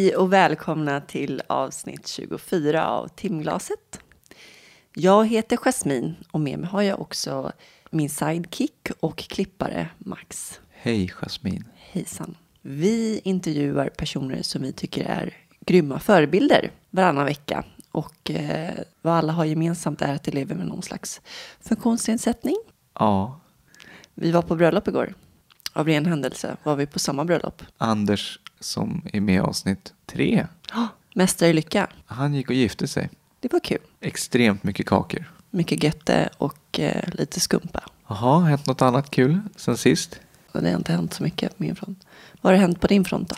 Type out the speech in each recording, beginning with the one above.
Hej och välkomna till avsnitt 24 av Timglaset. Jag heter Jasmin och med mig har jag också min sidekick och klippare Max. Hej Jasmin. Hejsan. Vi intervjuar personer som vi tycker är grymma förebilder varannan vecka. Och eh, vad alla har gemensamt är att de lever med någon slags funktionsnedsättning. Ja, Vi var på bröllop igår. Av ren händelse var vi på samma bröllop. Anders som är med i avsnitt tre. Oh, Mästare i lycka. Han gick och gifte sig. Det var kul. Extremt mycket kakor. Mycket götte och eh, lite skumpa. Jaha, hänt något annat kul sen sist? Och det har inte hänt så mycket på min front. Vad har det hänt på din front då?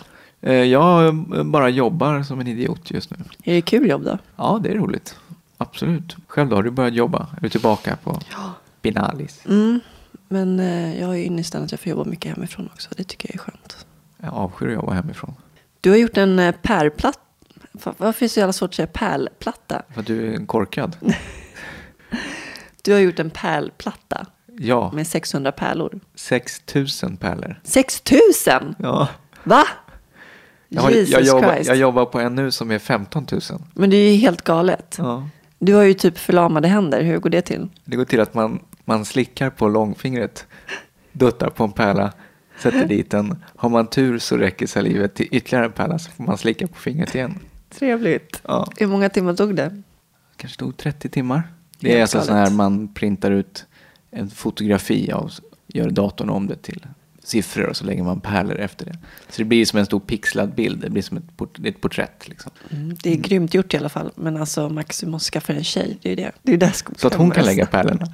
Eh, Jag eh, bara jobbar som en idiot just nu. Är det kul jobb då? Ja, det är roligt. Absolut. Själv då? Har du börjat jobba? Är du tillbaka på Ja. Binalis? Mm, men eh, jag har ju ynnesten att jag får jobba mycket hemifrån också. Det tycker jag är skönt. Jag avskyr att jobba hemifrån. Du har gjort en eh, pärlplatta. Varför är det så jävla svårt att säga pärlplatta? För att du är en korkad. Du har gjort en pärlplatta Ja, med 600 pärlor. 6000 pärlor. 6000! Ja. Va? Jag, har, Jesus jag, jobbar, Christ. jag jobbar på en nu som är 15 000. Men det är ju helt galet. Ja. Du har ju typ förlamade händer. Hur går det till? Det går till att man, man slickar på långfingret, duttar på en pärla, sätter dit den. Har man tur så räcker salivet till ytterligare en pärla så får man slicka på fingret igen. Trevligt. Ja, Hur många timmar tog det? kanske tog 30 timmar. Det är alltså så här man printar ut en fotografi av, gör datorn om det till siffror och så lägger man pärlor efter det. Så det blir som en stor pixlad bild, det blir som ett, port, ett porträtt. Liksom. Mm, det är grymt gjort i alla fall. Men alltså Max, du måste skaffa en tjej. Det är det. Det är där Så att hon kan lägga pärlorna.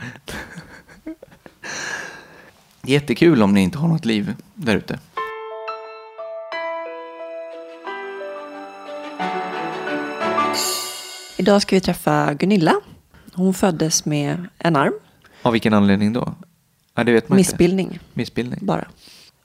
Jättekul om ni inte har något liv där ute. Idag ska vi träffa Gunilla. Hon föddes med en arm. Av vilken anledning då? Ja, det vet man inte. Missbildning Missbildning. bara.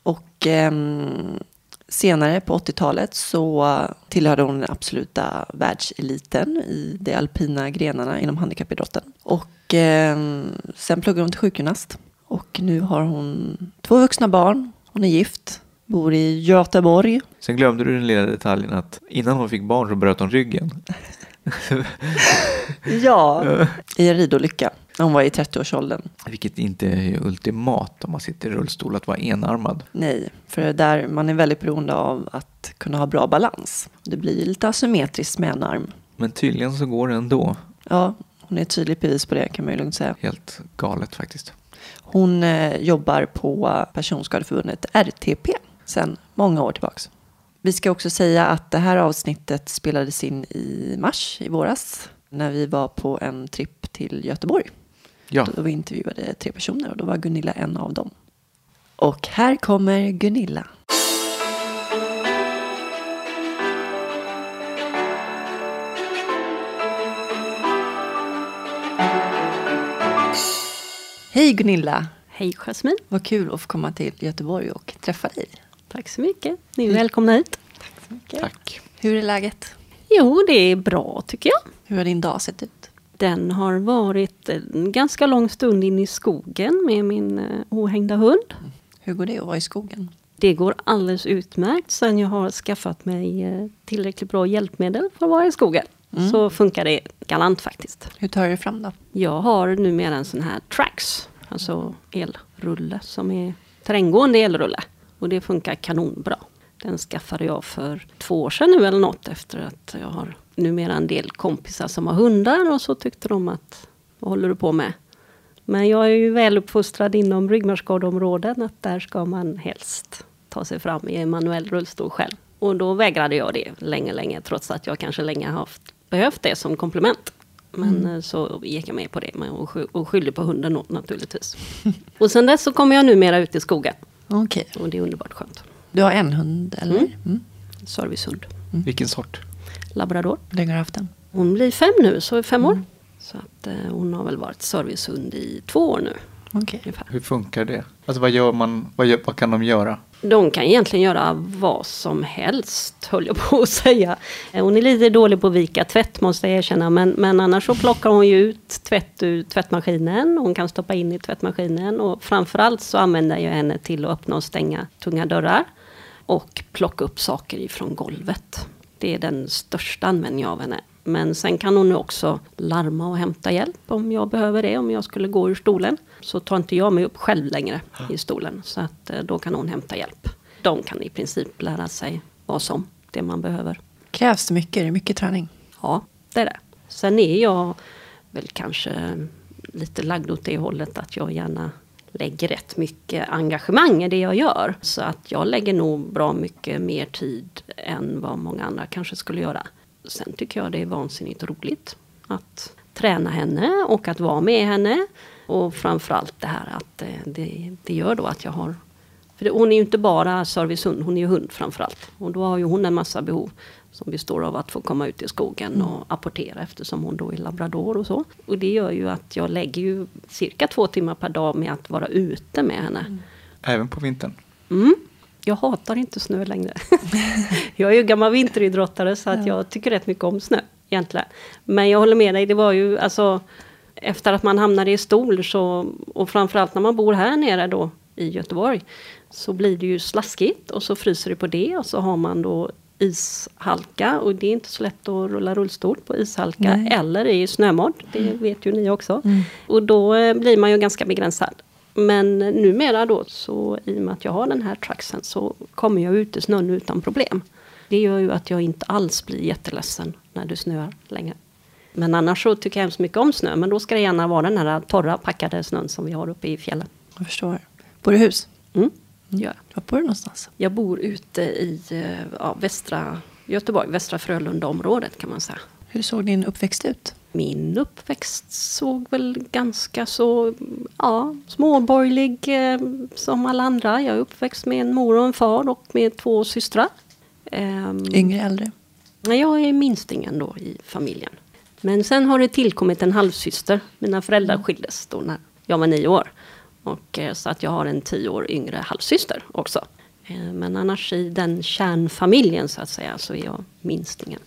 Och ehm, senare på 80-talet så tillhörde hon den absoluta världseliten i de alpina grenarna inom handikappidrotten. Och ehm, sen pluggade hon till sjukgymnast. Och nu har hon två vuxna barn. Hon är gift, bor i Göteborg. Sen glömde du den lilla detaljen att innan hon fick barn så bröt hon ryggen. Ja, i en ridolycka. Hon var i 30-årsåldern. Vilket inte är ultimat om man sitter i rullstol att vara enarmad. Nej, för där man är väldigt beroende av att kunna ha bra balans. Det blir lite asymmetriskt med en arm. Men tydligen så går det ändå. Ja, hon är ett tydligt bevis på det kan man ju lugnt säga. Helt galet faktiskt. Hon eh, jobbar på Personskadeförbundet RTP sedan många år tillbaks. Vi ska också säga att det här avsnittet spelades in i mars i våras när vi var på en tripp till Göteborg. Ja, Då vi intervjuade tre personer och då var Gunilla en av dem. Och här kommer Gunilla. Hej Gunilla! Hej Jasmin, Vad kul att få komma till Göteborg och träffa dig. tack så mycket. Ni är välkomna hit. tack. Hur är läget? Jo, det är bra tycker jag. Hur har din dag sett ut? Den har varit en ganska lång stund in i skogen med min eh, ohängda hund. Hur går det att vara i skogen? Det går alldeles utmärkt sen jag har skaffat mig eh, tillräckligt bra hjälpmedel för att vara i skogen. Mm. Så funkar det galant faktiskt. Hur tar du fram då? Jag har numera en sån här Trax, alltså elrulle som är terränggående elrulle. Och det funkar kanonbra. Den skaffade jag för två år sedan nu eller något efter att jag har numera en del kompisar som har hundar och så tyckte de att vad håller du på med? Men jag är ju väl uppfostrad inom ryggmärgsskadeområden att där ska man helst ta sig fram i en manuell rullstol själv. Och då vägrade jag det länge, länge trots att jag kanske länge har haft, behövt det som komplement. Men eh, så gick jag med på det och, sky- och skyllde på hunden då, naturligtvis. och sen dess så kommer jag numera ut i skogen Okej. och det är underbart skönt. Du har en hund, eller? Mm. Mm. Servicehund. Vilken sort? Labrador. Hur länge har du haft den? Hon blir fem nu, så fem år. Så att eh, hon har väl varit servicehund i två år nu. Ungefär. Hur funkar det? Alltså vad gör man? Vad, gör, vad kan de göra? De kan egentligen göra vad som helst, höll jag på att säga. Eh, Hon är lite dålig på att vika tvätt, måste jag erkänna. Men, men annars så plockar hon ju ut tvätt ur tvättmaskinen. Hon kan stoppa in i tvättmaskinen. Och framförallt så använder jag henne till att öppna och stänga tunga dörrar. och plocka upp saker ifrån golvet. Det är den största användningen av henne. Men sen kan hon också larma och hämta hjälp om jag behöver det. Om jag skulle gå ur stolen. Så tar inte jag mig upp själv längre i stolen. Så att eh, då kan hon hämta hjälp. De kan i princip lära sig vad som det man behöver. Krävs det mycket? Är det mycket träning? Ja, det är det. Sen är jag väl kanske lite lagd åt det hållet att jag gärna lägger rätt mycket engagemang i det jag gör. Så att jag lägger nog bra mycket mer tid än vad många andra kanske skulle göra. Sen tycker jag det är vansinnigt roligt att träna henne och att vara med henne. Och framförallt det här att det, det gör då att jag har för hon är ju inte bara servicehund, hon är ju hund framförallt. Och då har ju hon en massa behov som består av att få komma ut i skogen Mm. och apportera eftersom hon då är labrador och så. Och det gör ju att jag lägger ju cirka två timmar per dag med att vara ute med henne. Även på vintern. Mm. Jag hatar inte snö längre. jag är ju gammal vinteridrottare så att jag tycker rätt mycket om snö egentligen. Men jag håller med dig, det var ju alltså efter att man hamnade i stol så, och framförallt när man bor här nere då i Göteborg, så blir det ju slaskigt och så fryser det på det och så har man då ishalka och det är inte så lätt att rulla rullstol på ishalka Nej. eller i snömodd, det vet ju ni också. Och då eh, blir man ju ganska begränsad. Men numera då, så i och med att jag har den här tracksen så kommer jag ut i snön utan problem. Det gör ju att jag inte alls blir jätteledsen när det snöar längre. Men annars så tycker jag hemskt mycket om snö. Men då ska det gärna vara den här torra packade snön som vi har uppe i fjällen. Jag förstår. Bor du i hus? Mm, det gör jag. Var bor du någonstans? Jag bor ute i eh, ja, västra Göteborg, västra Frölunda-området kan man säga. Hur såg din uppväxt ut? Min uppväxt såg väl ganska så ja, småborgerlig eh, som alla andra. Jag är uppväxt med en mor och en far och med två systrar. Ehm, Yngre, äldre? Jag är minstingen då i familjen. Men sen har det tillkommit en halvsyster. Mina föräldrar skildes då när jag var nio år. Och, eh, så att jag har en tio år yngre halvsyster också. Eh, Men annars i den kärnfamiljen så att säga så är jag minstingen.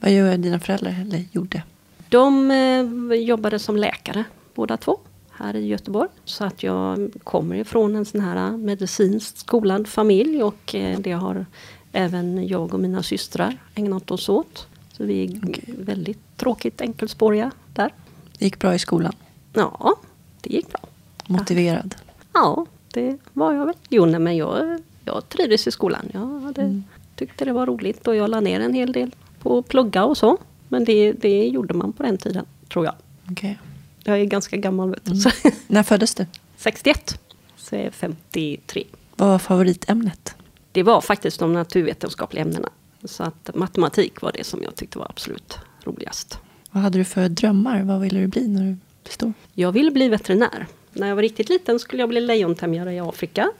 Vad gör dina föräldrar, eller gjorde? De eh, jobbade som läkare båda två här i Göteborg. Så att jag kommer ifrån en sån här medicinskt skolad familj och eh, det har även jag och mina systrar ägnat oss åt. Så vi är Okej. väldigt tråkigt enkelspåriga där. Det gick bra i skolan? Ja, det gick bra. Motiverad? Ja, det var jag väl. Jo, nej, men jag, jag trivdes i skolan. Jag hade, tyckte det var roligt och jag la ner en hel del på att plugga och så. Men det, det gjorde man på den tiden, tror jag. Okej. Jag är ganska gammal, vet du. Så, När föddes du? 61. Så jag är 53. Vad var favoritämnet? Det var faktiskt de naturvetenskapliga ämnena. Så att matematik var det som jag tyckte var absolut roligast. Vad hade du för drömmar? Vad ville du bli när du blev stor? Jag ville bli veterinär. När jag var riktigt liten skulle jag bli lejontämjare i Afrika.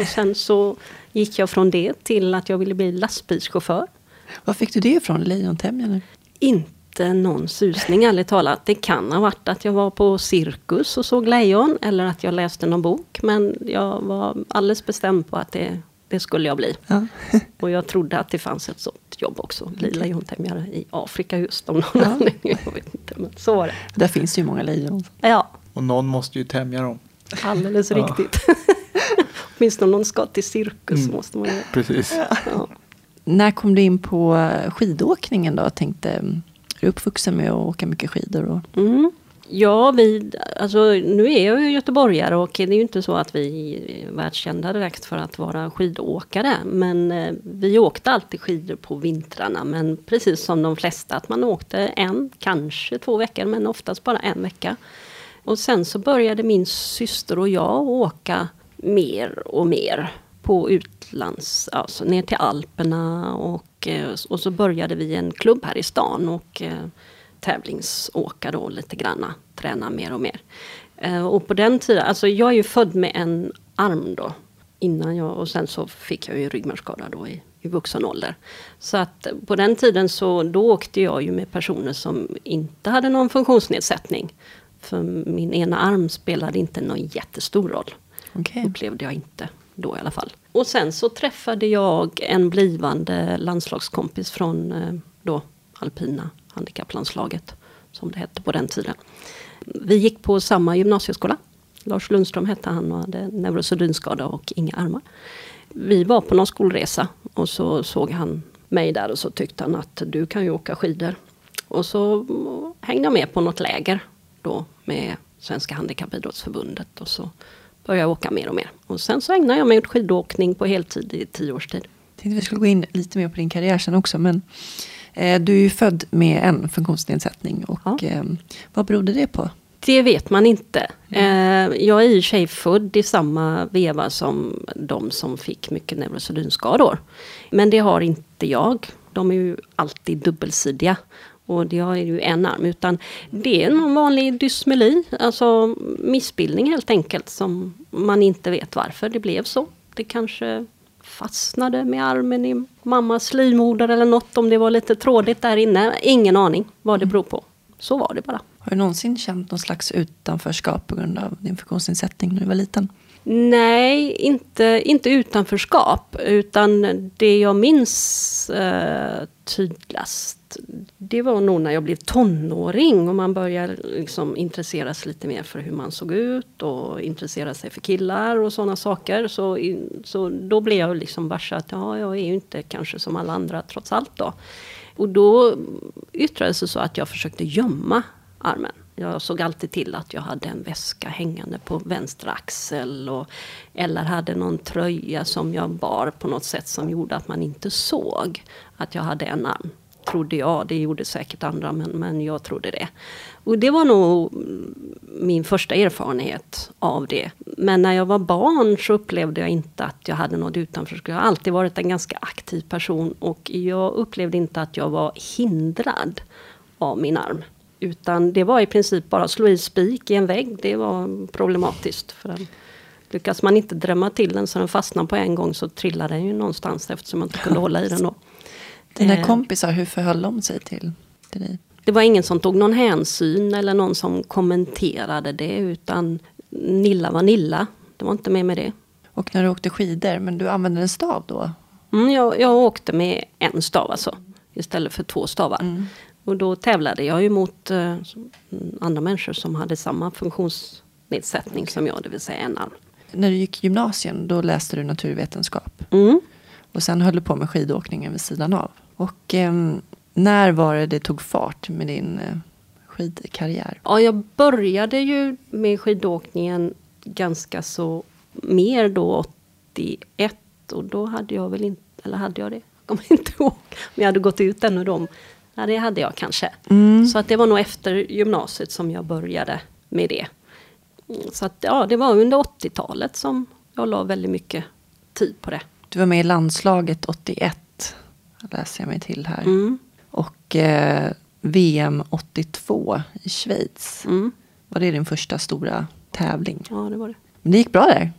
Och sen så gick jag från det till att jag ville bli lastbilschaufför. Var fick du det ifrån? Lejontämjaren? Inte någon susning ärligt talat. Det kan ha varit att jag var på cirkus och såg lejon eller att jag läste någon bok. Men jag var alldeles bestämd på att det, det skulle jag bli. Ja. Och jag trodde att det fanns ett sånt jobb också. Bli Okej. lejontämjare i Afrika just om någon Ja. anledning. Jag vet inte, men så var det. Där finns ju många lejon. Ja, Och någon måste ju tämja dem. alldeles Ja. riktigt. Åtminstone om någon ska till cirkus Mm. måste man ju... Precis. Ja. När kom du in på skidåkningen då? Tänkte, är du uppvuxen med att åka mycket skidor? Och... Mm. Ja, vi, alltså, nu är jag ju göteborgare och det är ju inte så att vi är världskända direkt för att vara skidåkare. Men eh, vi åkte alltid skidor på vintrarna. Men precis som de flesta, att man åkte en, kanske två veckor, men oftast bara en vecka. Och sen så började min syster och jag åka mer och mer på utlands, alltså ner till Alperna och, eh, och så började vi en klubb här i stan och eh, tävlingsåka då lite granna, träna mer och mer. Eh, och på den tiden, alltså jag är ju född med en arm då innan jag och sen så fick jag ju ryggmärgsskada då i, i vuxen ålder. Så att på den tiden så då åkte jag ju med personer som inte hade någon funktionsnedsättning. För min ena arm spelade inte någon jättestor roll. Okej. Upplevde jag inte då i alla fall. Och sen så träffade jag en blivande landslagskompis från eh, då alpina handikapplandslaget. Som det hette på den tiden. Vi gick på samma gymnasieskola. Lars Lundström hette han och hade neurosedynskada och inga armar. Vi var på någon skolresa och så såg han mig där och så tyckte han att du kan ju åka skidor. Och så hängde jag med på något läger då med Svenska Handikappidrottsförbundet och så började jag åka mer och mer. Och sen så ägnade jag mig åt skidåkning på heltid i tio års tid. Jag tänkte vi skulle gå in lite mer på din karriär sen också. Men eh, du är ju född med en funktionsnedsättning. Och Ja. eh, vad berodde det på? Det vet man inte. Eh, jag är i och sig född i samma veva som de som fick mycket neurosedynskador. Men det har inte jag. De är ju alltid dubbelsidiga. Och det har ju en arm. Utan det är någon vanlig dysmeli. Alltså missbildning helt enkelt. Som man inte vet varför det blev så. Det kanske fastnade med armen i mammas livmoder eller något. Om det var lite trådigt där inne. Ingen aning vad det beror på. Så var det bara. Har du någonsin känt någon slags utanförskap på grund av din funktionsnedsättning när du var liten? Nej, inte, inte utanförskap. Utan det jag minns eh, tydligast, det var nog när jag blev tonåring och man började liksom intressera sig lite mer för hur man såg ut och intressera sig för killar och sådana saker. Så, så då blev jag liksom varse att ja, jag är ju inte kanske som alla andra trots allt då. Och då yttrade det sig så att jag försökte gömma armen. Jag såg alltid till att jag hade en väska hängande på vänster axel. Och, eller hade någon tröja som jag bar på något sätt som gjorde att man inte såg att jag hade en arm. Trodde jag, det gjorde säkert andra men, men jag trodde det. Och det var nog min första erfarenhet av det. Men när jag var barn så upplevde jag inte att jag hade något utanförskap. Jag har alltid varit en ganska aktiv person och jag upplevde inte att jag var hindrad av min arm. Utan det var i princip bara att slå i spik i en vägg. Det var problematiskt. För den, lyckas man inte drämma till den så den fastnar på en gång så trillar den ju någonstans eftersom man inte kunde hålla i den då. Dina Eh. kompisar, hur förhöll de sig till, till dig? Det var ingen som tog någon hänsyn eller någon som kommenterade det utan Nilla var Nilla. Det var inte mer med det. Och när du åkte skidor, men du använde en stav då? Mm, jag, jag åkte med en stav alltså, istället för två stavar. Och då tävlade jag ju mot eh, andra människor som hade samma funktionsnedsättning som jag, det vill säga en arm. När du gick gymnasien, då läste du naturvetenskap. Mm. Och sen höll du på med skidåkningen vid sidan av. Och ehm, när var det det tog fart med din eh, skidkarriär? Ja, jag började ju med skidåkningen ganska så mer då 81 och då hade jag väl inte, eller hade jag det? Jag kommer inte ihåg om jag hade gått ut ännu då. Ja, det hade jag kanske. Så att det var nog efter gymnasiet som jag började med det. Mm, Så att ja, det var under 80-talet som jag la väldigt mycket tid på det. Du var med i landslaget 81, läser jag mig till här. Mm. Och eh, VM 82 i Schweiz. Mm. Var det din första stora tävling? Ja, det var det. Men det gick bra där.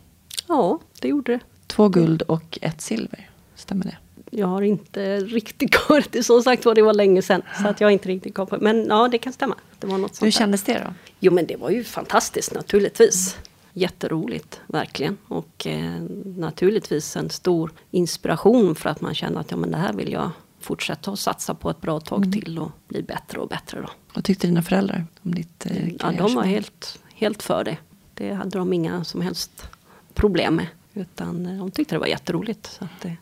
Ja, det gjorde det. Två guld och ett silver. Stämmer det? Jag har inte riktigt koll. Som sagt var det var länge sedan. Så att jag inte riktigt på det. Men ja, det kan stämma. Det var något sånt Hur kändes det då? Jo men det var ju fantastiskt naturligtvis. Jätteroligt, verkligen. Och eh, naturligtvis en stor inspiration för att man känner att ja, men det här vill jag fortsätta att satsa på ett bra tag till och bli bättre och bättre. Då. Vad tyckte dina föräldrar om ditt eh, Ja, de var helt, helt för det. Det hade de inga som helst problem med. Utan eh, de tyckte det var jätteroligt. Så att det,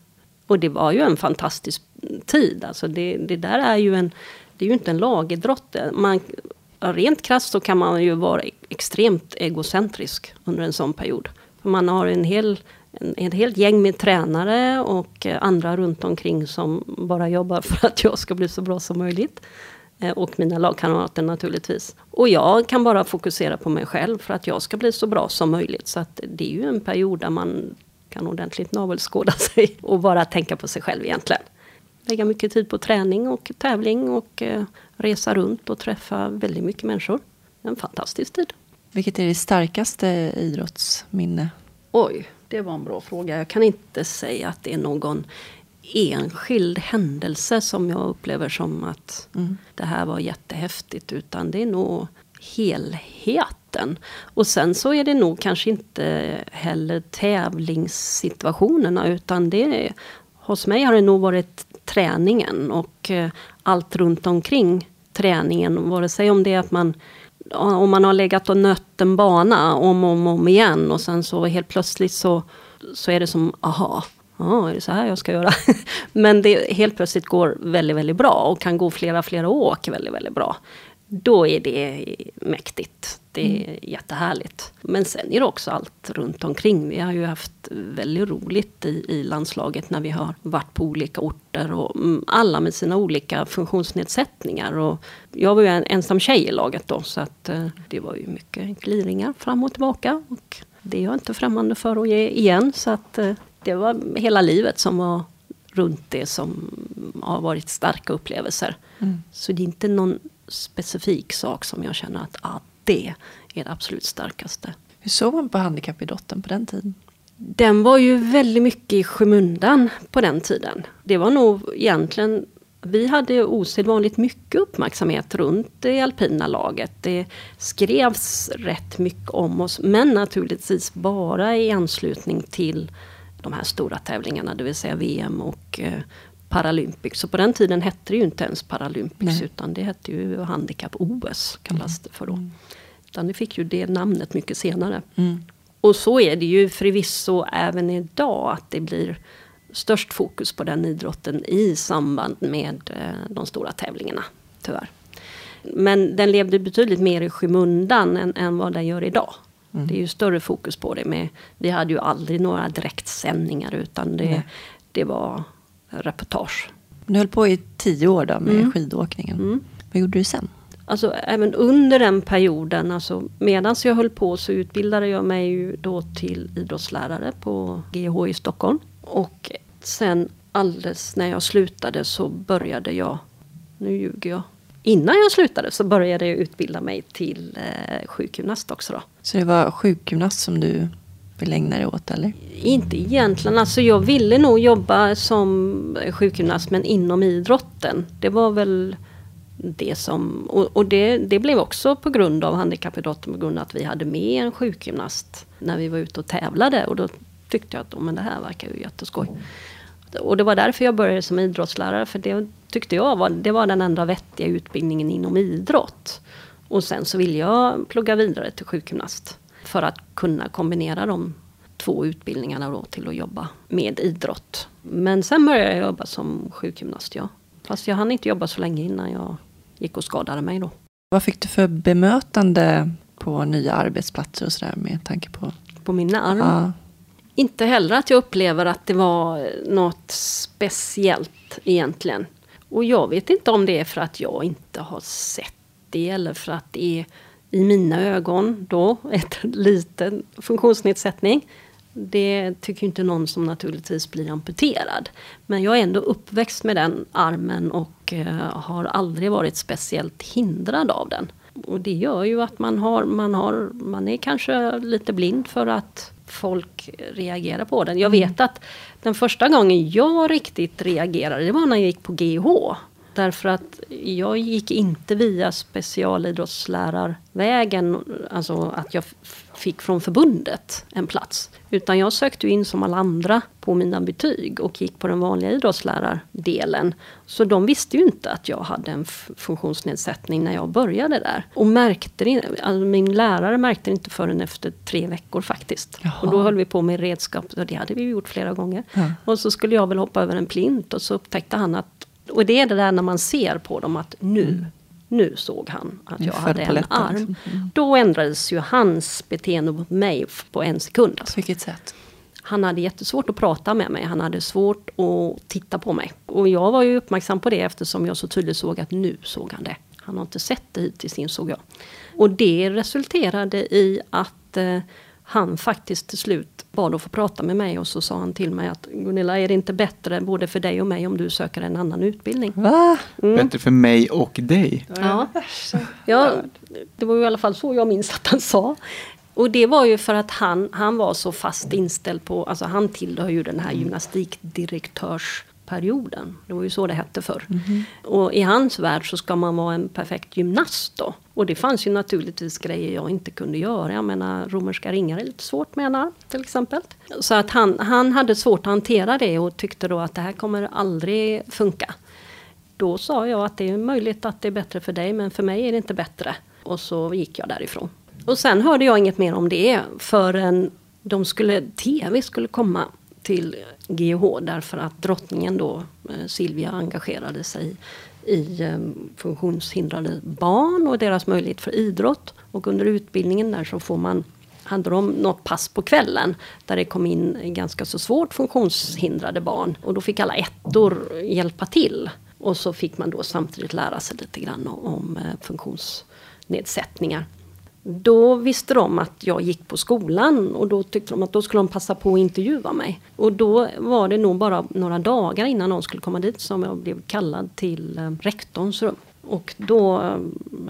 och det var ju en fantastisk tid. Alltså det, det där är ju en... Det är ju inte en lagidrott. Man, rent krasst så kan man ju vara e-, extremt egocentrisk under en sån period. För man har en hel, en, ett helt gäng med tränare och eh, andra runt omkring som bara jobbar för att jag ska bli så bra som möjligt. Eh, och mina lagkamrater naturligtvis. Och jag kan bara fokusera på mig själv för att jag ska bli så bra som möjligt. Så att det är ju en period där man kan ordentligt navelskåda sig och bara tänka på sig själv egentligen. Lägga mycket tid på träning och tävling och eh, resa runt och träffa väldigt mycket människor. En fantastisk tid. Vilket är ditt starkaste idrottsminne? Oj, det var en bra fråga. Jag kan inte säga att det är någon enskild händelse som jag upplever som att det här var jättehäftigt. Utan det är nog botten. Och sen så är det nog kanske inte heller tävlingssituationerna. Utan det är, hos mig har det nog varit träningen och eh, allt runt omkring träningen. Vare sig om det är att man om man har legat och nött en bana om och om, om igen och sen så helt plötsligt så, så är det som, aha, Ja, är det så här jag ska göra? Men det helt plötsligt går väldigt, väldigt bra och kan gå flera, flera åk väldigt, väldigt bra. Då är det mäktigt. Det är mm. jättehärligt. Men sen är det också allt runt omkring. Vi har ju haft väldigt roligt i, i landslaget när vi har varit på olika orter. Och mm, alla med sina olika funktionsnedsättningar. Och jag var ju en ensam tjej i laget då. Så att, eh, det var ju mycket gliringar fram och tillbaka. Och det är jag inte främmande för att ge igen. Så att, eh, det var hela livet som var runt det som har varit starka upplevelser. Mm. Så det är inte någon specifik sak som jag känner att ah, det är det absolut starkaste. Hur såg man på handikappidrotten på den tiden? Den var ju väldigt mycket i skymundan på den tiden. Det var nog egentligen vi hade osedvanligt mycket uppmärksamhet runt det alpina laget. Det skrevs rätt mycket om oss, men naturligtvis bara i anslutning till de här stora tävlingarna, det vill säga VM och eh, Paralympics. Så på den tiden hette det ju inte ens Paralympics Nej. utan det hette ju Handikapp-OS kallas det för då. Mm. Utan det fick ju det namnet mycket senare. Mm. Och så är det ju förvisso även idag att det blir störst fokus på den idrotten i samband med eh, de stora tävlingarna, tyvärr. Men den levde betydligt mer i skymundan än, än vad den gör idag. Mm. Det är ju större fokus på det. Med, vi hade ju aldrig några direktsändningar utan det, det var reportage. Du höll på i tio år då med mm. skidåkningen. Mm. Vad gjorde du sen? Alltså även under den perioden, alltså medan jag höll på så utbildade jag mig ju då till idrottslärare på GH i Stockholm. Och sen alldeles när jag slutade så började jag, nu ljuger jag, innan jag slutade så började jag utbilda mig till eh, sjukgymnast också. Då. Så det var sjukgymnast som du vill ägna dig åt eller? Inte egentligen. Alltså jag ville nog jobba som sjukgymnast men inom idrotten. Det var väl det som... Och, och det, det, blev också på grund av handikappidrotten på grund av att vi hade med en sjukgymnast när vi var ute och tävlade. Och då tyckte jag att oh, men det här verkar ju jätteskoj. Och det var därför jag började som idrottslärare. För det tyckte jag var, det var den enda vettiga utbildningen inom idrott. Och sen så ville jag plugga vidare till sjukgymnast. För att kunna kombinera de två utbildningarna då till att jobba med idrott. Men sen började jag jobba som sjukgymnast, ja. Fast jag hann inte jobba så länge innan jag gick och skadade mig då. Vad fick du för bemötande på nya arbetsplatser och sådär med tanke på? På min arm? Ja. Inte heller att jag upplever att det var något speciellt egentligen. Och jag vet inte om det är för att jag inte har sett det eller för att det är i mina ögon då ett liten funktionsnedsättning. Det tycker inte någon som naturligtvis blir amputerad. Men jag är ändå uppväxt med den armen och uh, har aldrig varit speciellt hindrad av den. Och det gör ju att man, har, man, har, man är kanske lite blind för att folk reagerar på den. Jag vet att den första gången jag riktigt reagerade, det var när jag gick på GH. Därför att jag gick inte via specialidrottslärarvägen, alltså att jag fick från förbundet en plats. Utan jag sökte in som alla andra på mina betyg och gick på den vanliga idrottslärardelen. Så de visste ju inte att jag hade en funktionsnedsättning när jag började där. Och märkte alltså min lärare märkte det inte förrän efter tre veckor faktiskt. Jaha. Och då höll vi på med redskap, och det hade vi gjort flera gånger. Ja. Och så skulle jag väl hoppa över en plint och så upptäckte han att och det är det där när man ser på dem att nu, mm. nu såg han att jag hade en arm. Mm. Då ändrades ju hans beteende mot mig på en sekund. Alltså. På vilket sätt? Han hade jättesvårt att prata med mig. Han hade svårt att titta på mig. Och jag var ju uppmärksam på det eftersom jag så tydligt såg att nu såg han det. Han har inte sett det hittills insåg jag. Och det resulterade i att eh, han faktiskt till slut bad att få prata med mig och så sa han till mig att Gunilla, är det inte bättre både för dig och mig om du söker en annan utbildning? Va? Mm. Bättre för mig och dig? Ja. ja, det var ju i alla fall så jag minns att han sa. Och det var ju för att han, han var så fast inställd på, alltså han tillhör ju den här gymnastikdirektörs perioden. Det var ju så det hette förr. Mm. Och i hans värld så ska man vara en perfekt gymnast då. Och det fanns ju naturligtvis grejer jag inte kunde göra. Jag menar romerska ringar är lite svårt med en arm till exempel. Så att han, han hade svårt att hantera det och tyckte då att det här kommer aldrig funka. Då sa jag att det är möjligt att det är bättre för dig men för mig är det inte bättre. Och så gick jag därifrån. Och sen hörde jag inget mer om det förrän de skulle, TV skulle komma till GH därför att drottningen då, eh, Silvia, engagerade sig i eh, funktionshindrade barn och deras möjlighet för idrott. Och under utbildningen där så får man hade de något pass på kvällen där det kom in ganska så svårt funktionshindrade barn. Och då fick alla ettor hjälpa till. Och så fick man då samtidigt lära sig lite grann om eh, funktionsnedsättningar. Då visste de att jag gick på skolan och då tyckte de att då skulle de passa på att intervjua mig. Och då var det nog bara några dagar innan de skulle komma dit som jag blev kallad till eh, rektorns rum. Och då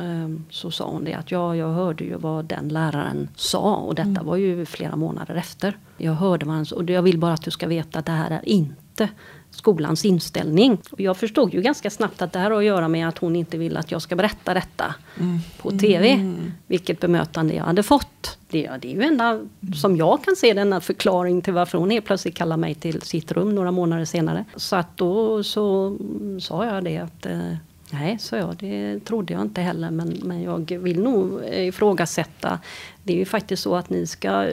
eh, så sa hon det att ja, jag hörde ju vad den läraren sa och detta mm. var ju flera månader efter. Jag hörde vad han sa och jag vill bara att du ska veta att det här är inte skolans inställning. Och jag förstod ju ganska snabbt att det här har att göra med att hon inte vill att jag ska berätta detta mm. på TV. Mm. Vilket bemötande jag hade fått. Det, det är ju enda som jag kan se denna förklaring till varför hon helt plötsligt kallar mig till sitt rum några månader senare. Så att då så sa jag det att eh, Nej, sa jag. Det trodde jag inte heller. Men, men jag vill nog ifrågasätta. Det är ju faktiskt så att ni ska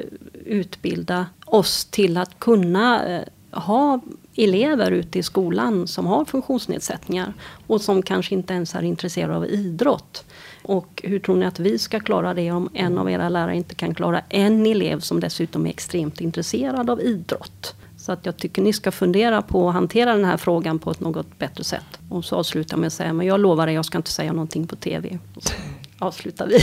utbilda oss till att kunna eh, ha elever ute i skolan som har funktionsnedsättningar och som kanske inte ens är intresserade av idrott. Och hur tror ni att vi ska klara det om en av era lärare inte kan klara en elev som dessutom är extremt intresserad av idrott? Så att jag tycker ni ska fundera på att hantera den här frågan på ett något bättre sätt. Och så avslutar med att säga, men jag lovar dig, jag ska inte säga någonting på TV. Och så avslutar vi.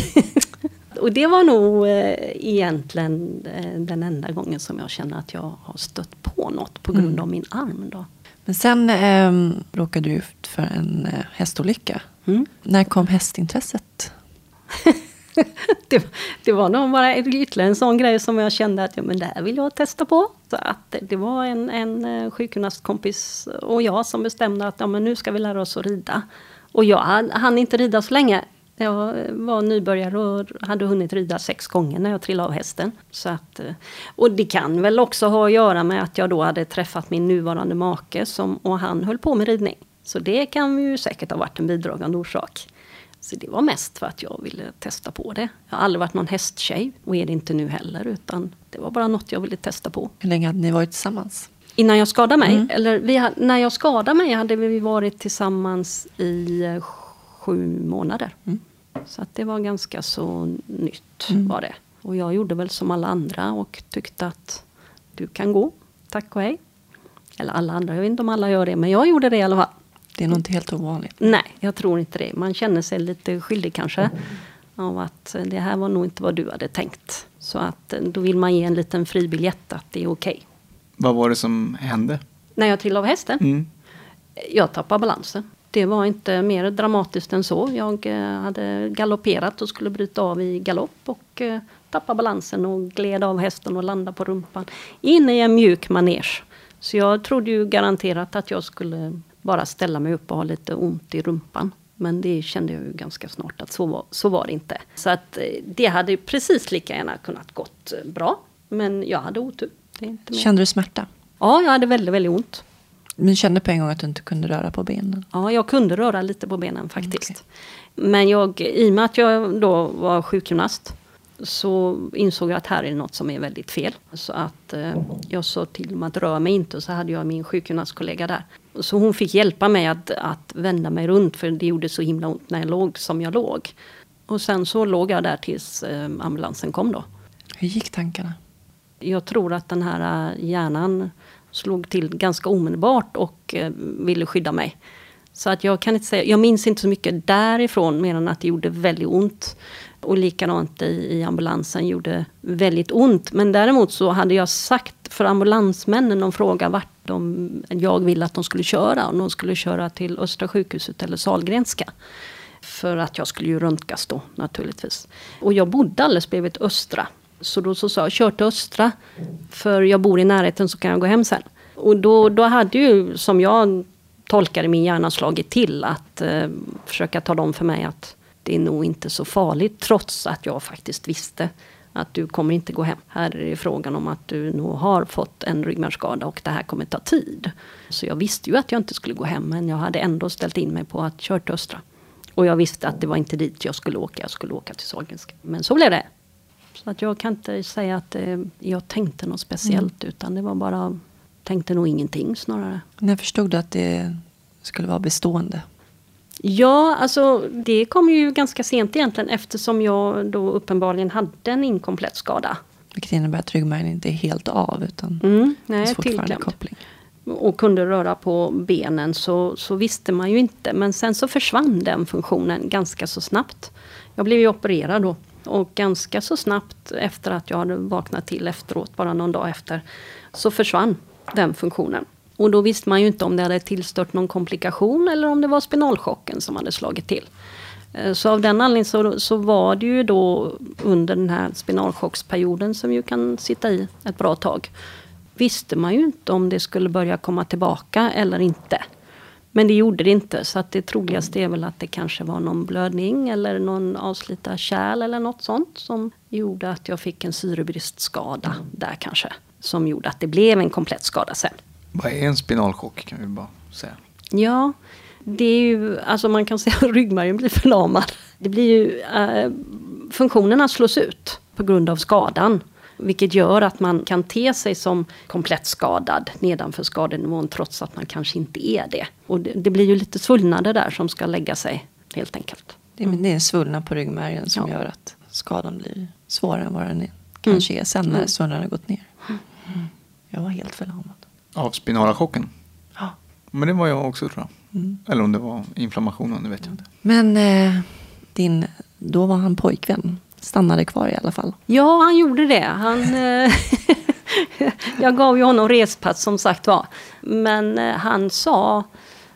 och det var nog eh, egentligen eh, den enda gången som jag känner att jag har stött på något på grund mm. av min arm. Då. Men sen eh, råkade du ut för en eh, hästolycka. Mm. När kom hästintresset? det, det, var nog bara ytterligare en sån grej som jag kände att ja, men det här vill jag testa på. Så att det var en, en sjukgymnastkompis och jag som bestämde att ja, men nu ska vi lära oss att rida. Och jag hann inte rida så länge. Jag var nybörjare och hade hunnit rida sex gånger när jag trillade av hästen. Så att, eh, och det kan väl också ha att göra med att jag då hade träffat min nuvarande make som, och han höll på med ridning. Så det kan ju säkert ha varit en bidragande orsak. Så det var mest för att jag ville testa på det. Jag har aldrig varit någon hästtjej och är det inte nu heller. Utan det var bara något jag ville testa på. Hur länge hade ni varit tillsammans? Innan jag skadade mig? Mm. Eller vi, när jag skadade mig hade vi varit tillsammans i eh, sju månader. Mm. Så att det var ganska så nytt mm. var det. Och jag gjorde väl som alla andra och tyckte att du kan gå, tack och hej. Eller alla andra, jag vet inte om alla gör det, men jag gjorde det i alla fall. Det är nog inte helt ovanligt. Nej, jag tror inte det. Man känner sig lite skyldig kanske. Mm. Av att det här var nog inte vad du hade tänkt. Så att då vill man ge en liten fribiljett att det är okej. Okay. Vad var det som hände? När jag trillade av hästen? Mm. Jag tappade balansen. Det var inte mer dramatiskt än så. Jag eh, hade galopperat och skulle bryta av i galopp och eh, tappade balansen och gled av hästen och landade på rumpan. In i en mjuk manege. Så jag trodde ju garanterat att jag skulle bara ställa mig upp och ha lite ont i rumpan. Men det kände jag ju ganska snart att så var, så var det inte. Så att eh, det hade precis lika gärna kunnat gått bra. Men jag hade otur. Kände du smärta? Ja, jag hade väldigt, väldigt ont. Men kände på en gång att du inte kunde röra på benen? Ja, jag kunde röra lite på benen faktiskt. Okay. Men jag, i och med att jag då var sjukgymnast så insåg jag att här är något som är väldigt fel. Så att eh, jag sa till dem att röra mig inte och så hade jag min sjukgymnastkollega där. Så hon fick hjälpa mig att, att vända mig runt för det gjorde så himla ont när jag låg som jag låg. Och sen så låg jag där tills eh, ambulansen kom då. Hur gick tankarna? Jag tror att den här eh, hjärnan slog till ganska omedelbart och eh, ville skydda mig. Så att jag kan inte säga, jag minns inte så mycket därifrån mer än att det gjorde väldigt ont. Och likadant i, i ambulansen gjorde väldigt ont. Men däremot så hade jag sagt för ambulansmännen, de frågade vart de, jag ville att de skulle köra. Om de skulle köra till Östra sjukhuset eller Salgrenska. För att jag skulle ju röntgas då naturligtvis. Och jag bodde alldeles bredvid Östra. Så då så sa jag, kör till Östra. För jag bor i närheten så kan jag gå hem sen. Och då, då hade ju, som jag tolkade min hjärna, slagit till att eh, försöka tala om för mig att det är nog inte så farligt. Trots att jag faktiskt visste att du kommer inte gå hem. Här är det frågan om att du nog har fått en ryggmärgsskada och det här kommer ta tid. Så jag visste ju att jag inte skulle gå hem men jag hade ändå ställt in mig på att köra till Östra. Och jag visste att det var inte dit jag skulle åka, jag skulle åka till Sahlgrenska. Men så blev det. Så att jag kan inte säga att eh, jag tänkte något speciellt, utan det var bara, tänkte nog ingenting snarare. När förstod du att det skulle vara bestående? Ja, alltså det kom ju ganska sent egentligen eftersom jag då uppenbarligen hade en inkomplett skada. Vilket innebär att ryggmärgen inte är helt av utan Mm, nej, fortfarande tillklämd. koppling. och kunde röra på benen så, så visste man ju inte. Men sen så försvann den funktionen ganska så snabbt. Jag blev ju opererad då. Och ganska så snabbt efter att jag hade vaknat till efteråt, bara någon dag efter, så försvann den funktionen. Och då visste man ju inte om det hade tillstört någon komplikation eller om det var spinalchocken som hade slagit till. Eh, så av den anledningen så, så var det ju då under den här spinalchocksperioden som ju kan sitta i ett bra tag. Visste man ju inte om det skulle börja komma tillbaka eller inte. Men det gjorde det inte så att det troligaste är väl att det kanske var någon blödning eller någon avslitad kärl eller något sånt som gjorde att jag fick en syrebristskada där kanske. Som gjorde att det blev en komplett skada sen. Vad är en spinalchock kan vi bara säga. Ja, det är ju, alltså man kan säga att ryggmärgen blir förlamad. Det blir ju, eh, funktionerna slås ut på grund av skadan. Vilket gör att man kan te sig som komplett skadad nedanför skadenivån trots att man kanske inte är det. Och det, det blir ju lite svullnader där som ska lägga sig helt enkelt. Det är, det är svullnad på ryggmärgen som Ja. gör att skadan blir svårare än vad den är, kanske är sen när Mm. svullnaden har gått ner. Mm. Jag var helt förlamad. Av spinala chocken. Ja. Men det var jag också tror jag. Mm. Eller om det var inflammationen, det vet jag inte. Men eh, din, då var han pojkvän. Stannade kvar i alla fall. Ja, han gjorde det. Han, eh, jag gav ju honom respass som sagt var. Men eh, han sa,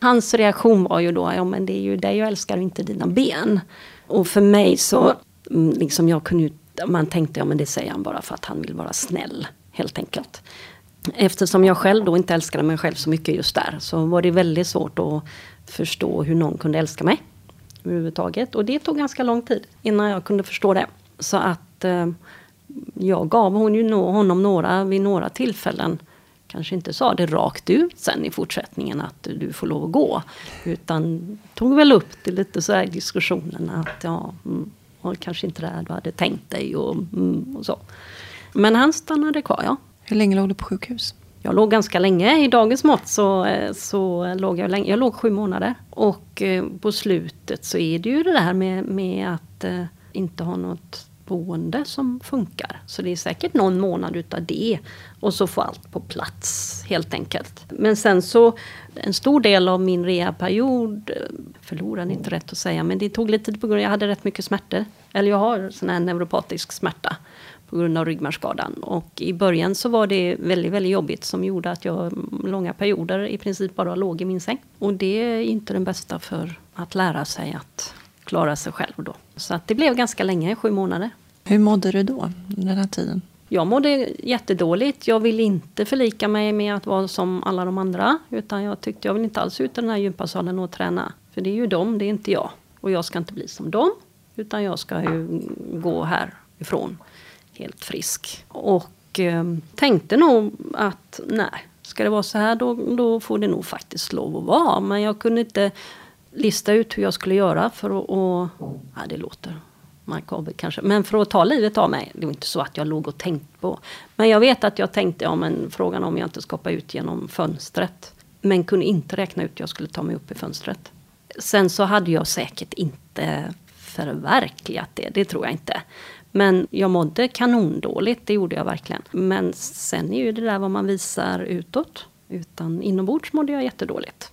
hans reaktion var ju då, ja men det är ju dig jag älskar och inte dina ben. Och för mig så, mm, liksom jag kunde man tänkte, ja men det säger han bara för att han vill vara snäll. Helt enkelt. Eftersom jag själv då inte älskade mig själv så mycket just där så var det väldigt svårt att förstå hur någon kunde älska mig överhuvudtaget. Och det tog ganska lång tid innan jag kunde förstå det. Så att eh, jag gav hon ju no honom några, vid några tillfällen, kanske inte sa det rakt ut sen i fortsättningen att du får lov att gå. Utan tog väl upp det lite så här i diskussionen att ja, mm, kanske inte det här du hade tänkt dig och, mm, och så. Men han stannade kvar, ja. Hur länge låg du på sjukhus? Jag låg ganska länge. I dagens mått så, eh, så låg jag länge. Jag låg sju månader. Och eh, på slutet så är det ju det där med, med att eh, inte ha något boende som funkar. Så det är säkert någon månad utav det. Och så få allt på plats helt enkelt. Men sen så, en stor del av min rehabperiod, förlorade inte rätt att säga, men det tog lite tid på grund av att jag hade rätt mycket smärtor. Eller jag har sån här neuropatisk smärta på grund av ryggmärgsskadan. Och i början så var det väldigt, väldigt jobbigt som gjorde att jag långa perioder i princip bara låg i min säng. Och det är inte den bästa för att lära sig att klara sig själv då. Så att det blev ganska länge, sju månader. Hur mådde du då, den här tiden? Jag mådde jättedåligt. Jag ville inte förlika mig med att vara som alla de andra. Utan jag tyckte jag vill inte alls ut i den här gympasalen och träna. För det är ju dem, det är inte jag. Och jag ska inte bli som dem. Utan jag ska ju gå härifrån helt frisk. Och eh, tänkte nog att nej, ska det vara så här då, då får det nog faktiskt lov att vara. Men jag kunde inte lista ut hur jag skulle göra för att... Och, ja, det låter makabert kanske. Men för att ta livet av mig. Det var inte så att jag låg och tänkte på. Men jag vet att jag tänkte, ja men frågan om jag inte ska hoppa ut genom fönstret. Men kunde inte räkna ut hur jag skulle ta mig upp i fönstret. Sen så hade jag säkert inte förverkligat det, det tror jag inte. Men jag mådde kanondåligt, det gjorde jag verkligen. Men sen är ju det där vad man visar utåt. Utan inombords mådde jag jättedåligt.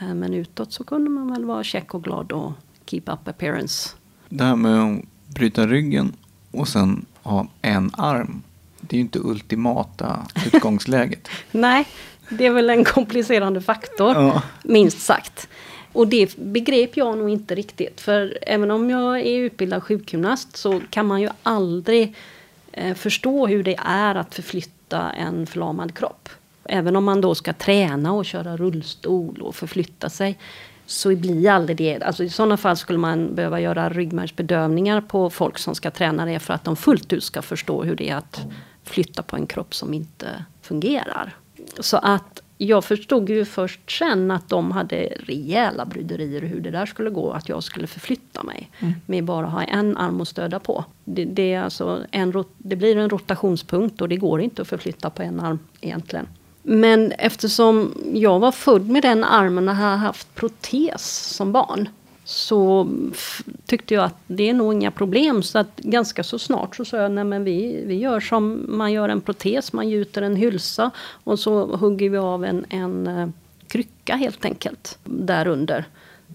Eh, Men utåt så kunde man väl vara check och glad och keep up appearance. Det här med att bryta ryggen och sen ha en arm. Det är ju inte ultimata utgångsläget. Nej, det är väl en komplicerande faktor, Ja. minst sagt. Och det begrep jag nog inte riktigt. För även om jag är utbildad sjukgymnast så kan man ju aldrig eh, förstå hur det är att förflytta en förlamad kropp. Även om man då ska träna och köra rullstol och förflytta sig så blir aldrig det. Alltså I sådana fall skulle man behöva göra ryggmärgsbedövningar på folk som ska träna det för att de fullt ut ska förstå hur det är att flytta på en kropp som inte fungerar. Så att jag förstod ju först sen att de hade rejäla bryderier hur det där skulle gå. Att jag skulle förflytta mig Mm. med bara ha en arm att stödja på. Det, det, är alltså en, det blir en rotationspunkt och det går inte att förflytta på en arm egentligen. Men eftersom jag var född med den armen och har haft protes som barn så tyckte jag att det är nog inga problem. Så att ganska så snart så sa jag, nej men vi, vi gör som man gör en protes, man gjuter en hylsa och så hugger vi av en, en eh, krycka helt enkelt därunder.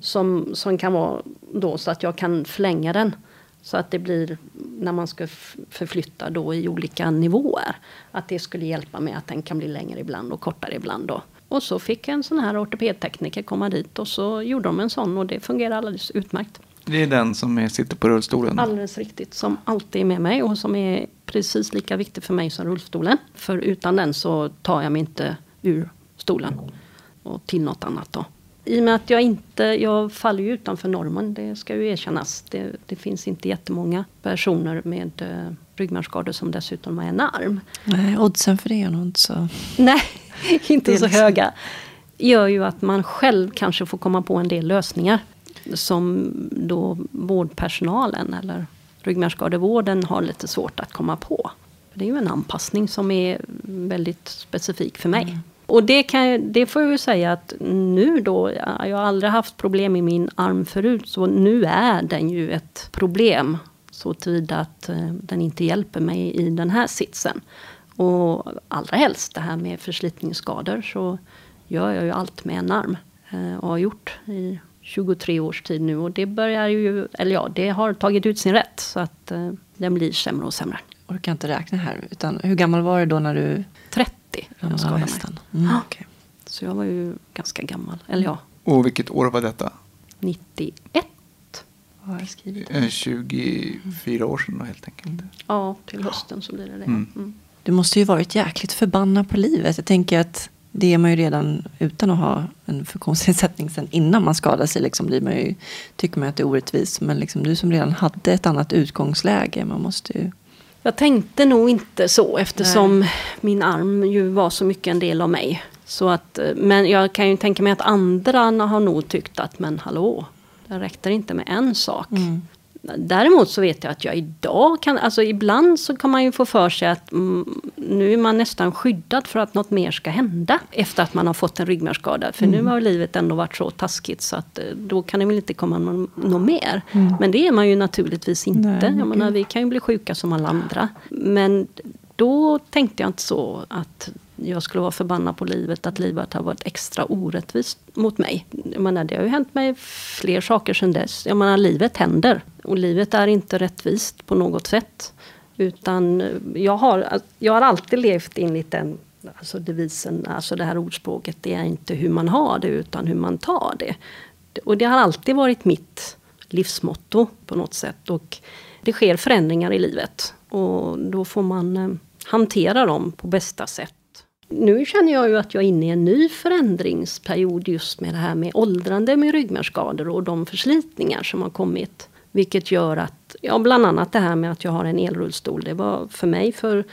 Som, som kan vara då så att jag kan förlänga den. Så att det blir, när man ska förflytta då i olika nivåer, att det skulle hjälpa mig, att den kan bli längre ibland och kortare ibland då. Och så fick en sån här ortopedtekniker komma dit och så gjorde de en sån och det fungerar alldeles utmärkt. Det är den som är, sitter på rullstolen. Alldeles riktigt, som alltid är med mig och som är precis lika viktig för mig som rullstolen. För utan den så tar jag mig inte ur stolen och till något annat då. I och med att jag inte, jag faller ju utanför normen, det ska ju erkännas. Det, det finns inte jättemånga personer med eh, ryggmärgsskador som dessutom har en arm. Nej, oddsen för det är nog inte så... Nej, inte så liksom- höga. Gör ju att man själv kanske får komma på en del lösningar. Som då vårdpersonalen eller ryggmärgsskadevården har lite svårt att komma på. Det är ju en anpassning som är väldigt specifik för mig. Och det, kan, det får jag ju säga att nu då, jag jag har aldrig haft problem i min arm förut, så nu är den ju ett problem. Så tillvida att eh, den inte hjälper mig i den här sitsen. Och allra helst det här med förslitningsskador så gör jag ju allt med en arm. eh, Och har gjort i 23 års tid nu. Och det börjar ju, eller ja, det har tagit ut sin rätt. Så att eh, den blir sämre och sämre. Orkar inte räkna här. Utan hur gammal var du då när du 30 när jag skadade mig. Mm, okej. Så jag var ju ganska gammal. Eller ja, Och vilket år var detta? 91. Vad har jag skrivit? Eh, 24 år sedan helt enkelt. Ja, till hösten så blir det det. Mm. Mm. Du måste ju varit jäkligt förbannad på livet. Jag tänker att det är man ju redan utan att ha en funktionsnedsättning sen innan man skadar sig. Liksom blir man ju, tycker man att det är orättvist. Men liksom du som redan hade ett annat utgångsläge. Man måste ju... Jag tänkte nog inte så eftersom min arm ju var så mycket en del av mig. Så att, eh, men jag kan ju tänka mig att andra har nog tyckt att men hallå, det räckte inte med en sak. Däremot så vet jag att jag idag kan, alltså ibland så kan man ju få för sig att mm, nu är man nästan skyddad för att något mer ska hända. Efter att man har fått en ryggmärgsskada. För nu har livet ändå varit så taskigt så att eh, då kan det väl inte komma någon, något mer. Men det är man ju naturligtvis inte. Nej, jag menar, vi kan ju bli sjuka som alla andra. Men då tänkte jag inte så att jag skulle vara förbannad på livet, att livet har varit extra orättvist mot mig. Jag menar, det har ju hänt mig fler saker sedan dess. Jag menar, livet händer. Och livet är inte rättvist på något sätt. Utan eh, jag har, jag har alltid levt enligt den alltså devisen, alltså det här ordspråket, det är inte hur man har det utan hur man tar det. Och det har alltid varit mitt livsmotto på något sätt. Och det sker förändringar i livet. Och då får man eh, hantera dem på bästa sätt. Nu känner jag ju att jag är inne i en ny förändringsperiod just med det här med åldrande med ryggmärgsskador och de förslitningar som har kommit. Vilket gör att, ja bland annat det här med att jag har en elrullstol. Det var för mig för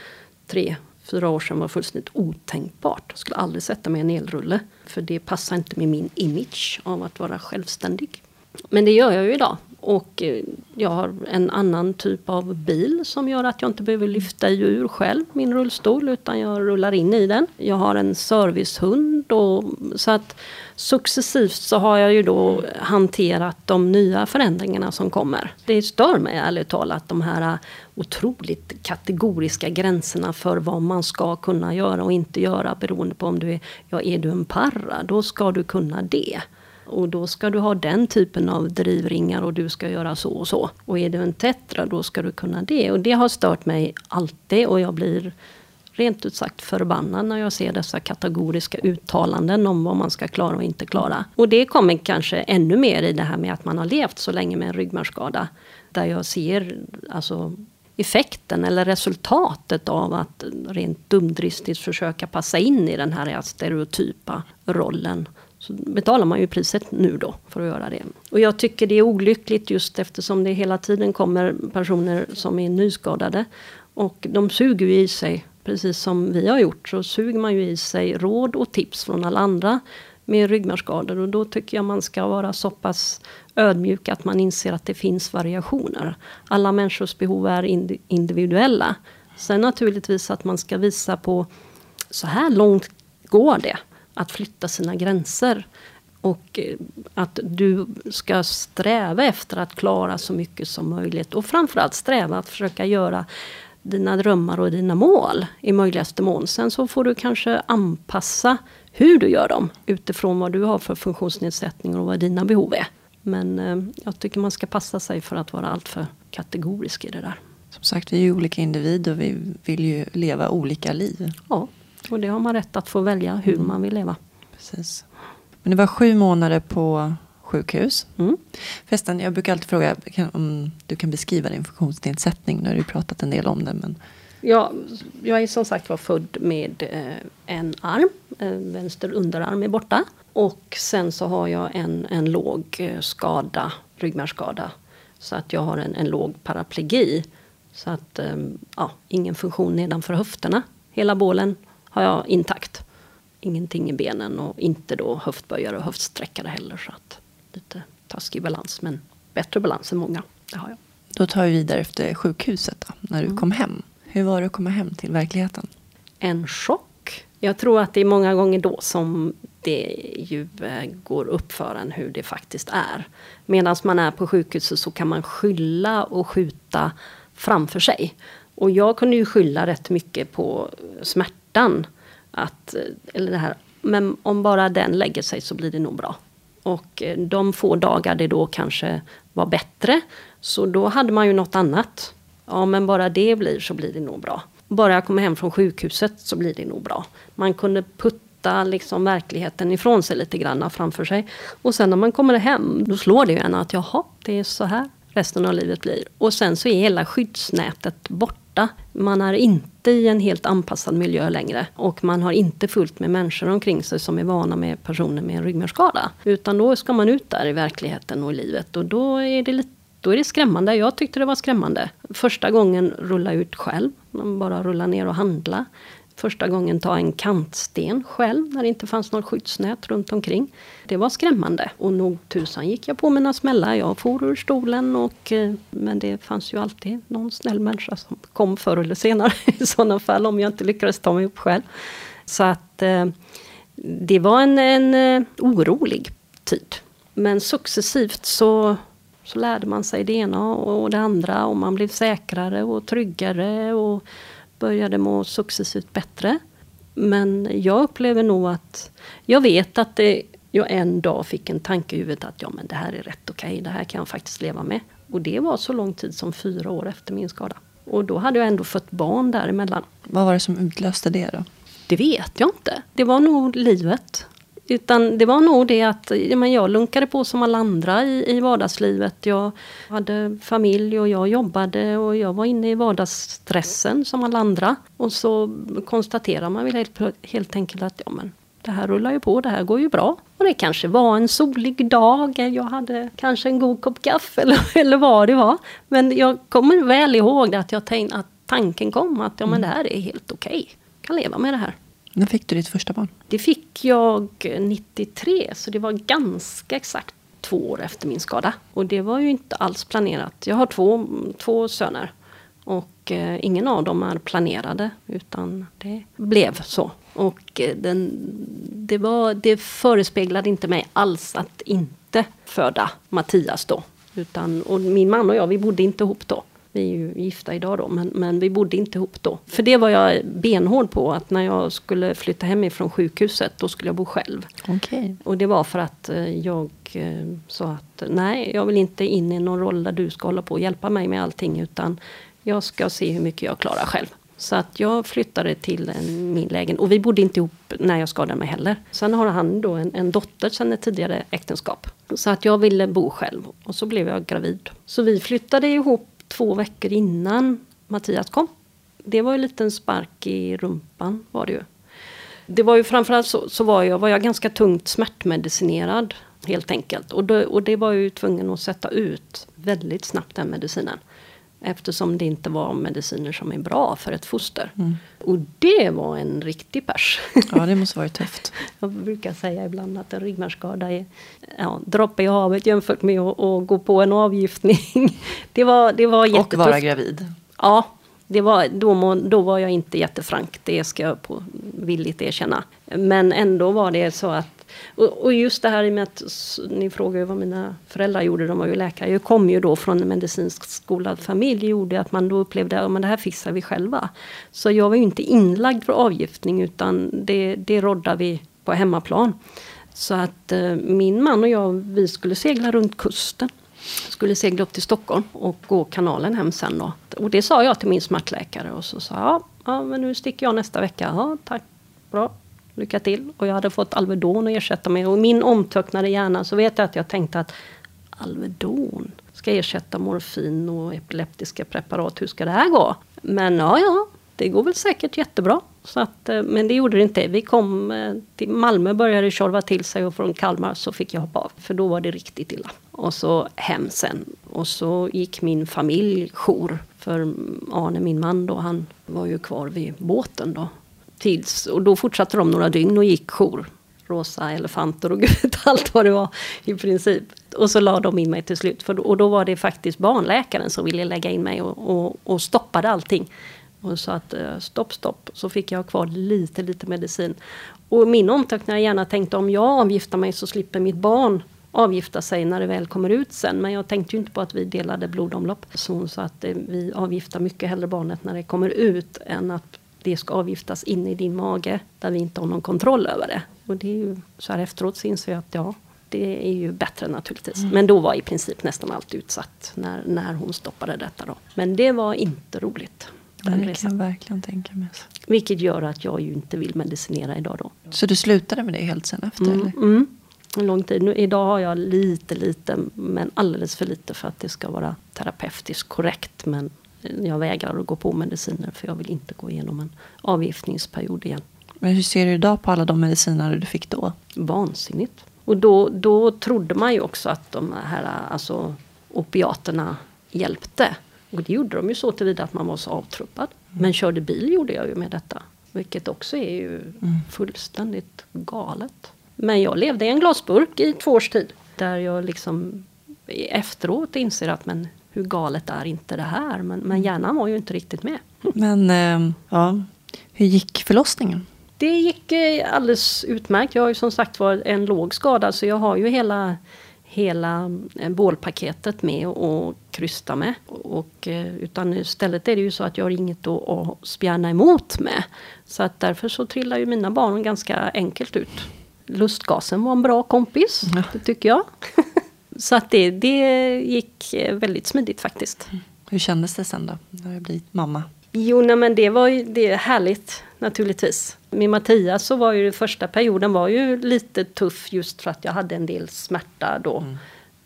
tre, fyra år sedan var fullständigt otänkbart. Jag skulle aldrig sätta mig i en elrulle. För det passar inte med min image av att vara självständig. Men det gör jag ju idag. Och eh, jag har en annan typ av bil som gör att jag inte behöver lyfta ur själv min rullstol utan jag rullar in i den. Jag har en servicehund och så att successivt så har jag ju då hanterat de nya förändringarna som kommer. Det stör mig ärligt talat de här otroligt kategoriska gränserna för vad man ska kunna göra och inte göra beroende på om du är, ja, är du en parra, då ska du kunna det. Och då ska du ha den typen av drivringar och du ska göra så och så. Och är du en tetra då ska du kunna det. Och det har stört mig alltid och jag blir rent ut sagt förbannad när jag ser dessa kategoriska uttalanden om vad man ska klara och inte klara. Och det kommer kanske ännu mer i det här med att man har levt så länge med en ryggmärgsskada. Där jag ser alltså, effekten eller resultatet av att rent dumdristigt försöka passa in i den här stereotypa rollen så betalar man ju priset nu då för att göra det. Och jag tycker det är olyckligt just eftersom det hela tiden kommer personer som är nyskadade. Och de suger ju i sig precis som vi har gjort, så suger man ju i sig råd och tips från alla andra med ryggmärgsskador. Och då tycker jag man ska vara så pass ödmjuk att man inser att det finns variationer. Alla människors behov är individuella. Sen naturligtvis att man ska visa på så här långt går det att flytta sina gränser. Och eh, att du ska sträva efter att klara så mycket som möjligt. Och framförallt sträva att försöka göra dina drömmar och dina mål i möjligaste mån. Sen så får du kanske anpassa hur du gör dem utifrån vad du har för funktionsnedsättning och vad dina behov är. Men eh, jag tycker man ska passa sig för att vara alltför kategorisk i det där. Som sagt, vi är ju olika individer och vi vill ju leva olika liv. Ja, och det har man rätt att få välja hur mm. man vill leva. Precis. Men det var sju månader på sjukhus. Mm. Förresten, jag brukar alltid fråga om du kan beskriva din funktionsnedsättning. Nu har du pratat en del om det. Men... Ja, jag är som sagt var född med eh, en arm. Eh, vänster underarm är borta. Och sen så har jag en, en låg eh, skada, ryggmärgsskada. Så att jag har en, en låg paraplegi. Så att, ja, ingen funktion nedanför höfterna. Hela bålen har jag intakt. Ingenting i benen och inte då höftböjare och höftsträckare heller. Så att lite taskig balans men bättre balans än många. Det har jag. Då tar vi vidare efter sjukhuset då, när du mm. kom hem. Hur var det att komma hem till verkligheten? En chock. Jag tror att det är många gånger då som det ju eh, går upp för en hur det faktiskt är. Medan man är på sjukhuset så kan man skylla och skjuta framför sig. Och jag kunde ju skylla rätt mycket på smärtan. Att, eh, eller det här, men om bara den lägger sig så blir det nog bra. Och eh, de få dagar det då kanske var bättre, så då hade man ju något annat. Ja, men bara det blir så blir det nog bra. Bara jag kommer hem från sjukhuset så blir det nog bra. Man kunde putta liksom verkligheten ifrån sig lite grann framför sig. Och sen när man kommer hem, då slår det ju en att jaha, det är så här resten av livet blir. Och sen så är hela skyddsnätet borta borta. Man är inte i en helt anpassad miljö längre. Och man har inte fullt med människor omkring sig som är vana med personer med en ryggmärgsskada. Utan då ska man ut där i verkligheten och i livet. Och då är det lite då är det skrämmande. Jag tyckte det var skrämmande. Första gången rulla ut själv. Bara rulla ner och handla första gången ta en kantsten själv när det inte fanns något skyddsnät runt omkring. Det var skrämmande och nog tusan gick jag på mina smällar. Jag for ur stolen och eh, men det fanns ju alltid någon snäll människa som kom förr eller senare i sådana fall om jag inte lyckades ta mig upp själv. Så att eh, det var en, en eh, orolig tid. Men successivt så så lärde man sig det ena och det andra och man blev säkrare och tryggare och började må successivt bättre. Men jag upplever nog att jag vet att det, jag en dag fick en tanke i huvudet att ja, men det här är rätt okej, okay, det här kan jag faktiskt leva med. Och det var så lång tid som fyra år efter min skada. Och då hade jag ändå fött barn däremellan. Vad var det som utlöste det då? Det vet jag inte. Det var nog livet. Utan det var nog det att men jag lunkade på som alla andra i, i vardagslivet. Jag hade familj och jag jobbade och jag var inne i vardagsstressen som alla andra. Och så konstaterar man väl helt, helt enkelt att ja, men det här rullar ju på, det här går ju bra. Och det kanske var en solig dag, jag hade kanske en god kopp kaffe eller, eller vad det var. Men jag kommer väl ihåg att, jag tänkte, att tanken kom att ja, men det här är helt okej. Okay. Jag kan leva med det här. När fick du ditt första barn? Det fick jag 93, så det var ganska exakt två år efter min skada. Och det var ju inte alls planerat. Jag har två, två söner. Och eh, ingen av dem är planerade, utan det blev så. Och eh, den, det, var, det förespeglade inte mig alls att inte föda Mattias då. Utan, och min man och jag, vi bodde inte ihop då. Vi är ju gifta idag då, men, men vi bodde inte ihop då. För det var jag benhård på, att när jag skulle flytta hemifrån sjukhuset, då skulle jag bo själv. Okay. Och det var för att eh, jag eh, sa att nej, jag vill inte in i någon roll där du ska hålla på och hjälpa mig med allting, utan jag ska se hur mycket jag klarar själv. Så att jag flyttade till min lägenhet. Och vi bodde inte ihop när jag skadade mig heller. Sen har han då en, en dotter sedan ett tidigare äktenskap. Så att jag ville bo själv. Och så blev jag gravid. Så vi flyttade ihop två veckor innan Mattias kom. Det var ju en liten spark i rumpan var det ju. Det var ju framförallt så, så var, jag, var jag ganska tungt smärtmedicinerad helt enkelt. Och, då, och det var jag ju tvungen att sätta ut väldigt snabbt den medicinen. Eftersom det inte var mediciner som är bra för ett foster. Och det var en riktig pers. Ja, det måste varit tufft. Jag brukar säga ibland att en ryggmärgsskada är ja, droppe i havet jämfört med att, att gå på en avgiftning. Det var, det var Och jättetufft. vara gravid. Ja, det var, då, må, då var jag inte jättefrank. Det ska jag på, villigt erkänna. Men ändå var det så att och, och just det här med att ni frågar ju vad mina föräldrar gjorde, de var ju läkare. Jag kom ju då från en medicinskt skolad familj, gjorde att man då upplevde att det här fixar vi själva. Så jag var ju inte inlagd för avgiftning utan det, det roddade vi på hemmaplan. Så att eh, min man och jag, vi skulle segla runt kusten. Skulle segla upp till Stockholm och gå kanalen hem sen då. Och det sa jag till min smärtläkare och så sa jag, ja, ja men nu sticker jag nästa vecka. Ja, tack, bra, lycka till. Och jag hade fått Alvedon att ersätta mig. Och i min omtöcknade hjärna så vet jag att jag tänkte att Alvedon ska ersätta morfin och epileptiska preparat. Hur ska det här gå? Men ja, ja, det går väl säkert jättebra. Så att, eh, men det gjorde det inte. Vi kom eh, till Malmö, började tjorva till sig och från Kalmar så fick jag hoppa av. För då var det riktigt illa. Och så hem sen. Och så gick min familj jour. För Arne, min man då, han var ju kvar vid båten då. Tills, och då fortsatte de några dygn och gick jour. Rosa elefanter och gud vet allt vad det var i princip. Och så la de in mig till slut. För, då- och då var det faktiskt barnläkaren som ville lägga in mig och, och, och stoppade allting. Och sa att eh, stopp, stopp. Så fick jag ha kvar lite, lite medicin. Och min omtöcknare gärna tänkte om jag avgiftar mig så slipper mitt barn avgifta sig när det väl kommer ut sen. Men jag tänkte ju inte på att vi delade blodomlopp. Så hon sa att eh, vi avgiftar mycket hellre barnet när det kommer ut än att det ska avgiftas in i din mage där vi inte har någon kontroll över det. Och det är ju, så här efteråt så inser jag att ja, det är ju bättre naturligtvis. Men då var i princip nästan allt utsatt när, när hon stoppade detta då. Men det var inte roligt. Den Det kan jag verkligen tänka mig. Vilket gör att jag ju inte vill medicinera idag då. Så du slutade med det helt sen efter? Mm, Eller? mm. En lång tid. Nu, idag har jag lite, lite, men alldeles för lite för att det ska vara terapeutiskt korrekt. Men jag vägrar att gå på mediciner för jag vill inte gå igenom en avgiftningsperiod igen. Men hur ser du idag på alla de mediciner du fick då? Vansinnigt. Och då, då trodde man ju också att de här alltså, opiaterna hjälpte. Och det gjorde de ju så tillvida att man var så avtruppad. Men körde bil gjorde jag ju med detta. Vilket också är ju fullständigt galet. Men jag levde i en glasburk i två års tid. Där jag liksom efteråt inser att men hur galet är inte det här? Men, men hjärnan var ju inte riktigt med. Men eh, ja, hur gick förlossningen? Det gick eh, alldeles utmärkt. Jag har ju som sagt var en låg skada så jag har ju hela, hela eh, bålpaketet med och krysta med. Och, utan istället är det ju så att jag har inget att, att spjärna emot med. Så att därför så trillar ju mina barn ganska enkelt ut. Lustgasen var en bra kompis, Ja. det tycker jag. så att det, det gick eh, väldigt smidigt faktiskt. Hur kändes det sen då? När du blivit mamma? Jo, nej, men det var ju det är härligt naturligtvis. Med Mattias så var ju den första perioden var ju lite tuff just för att jag hade en del smärta då.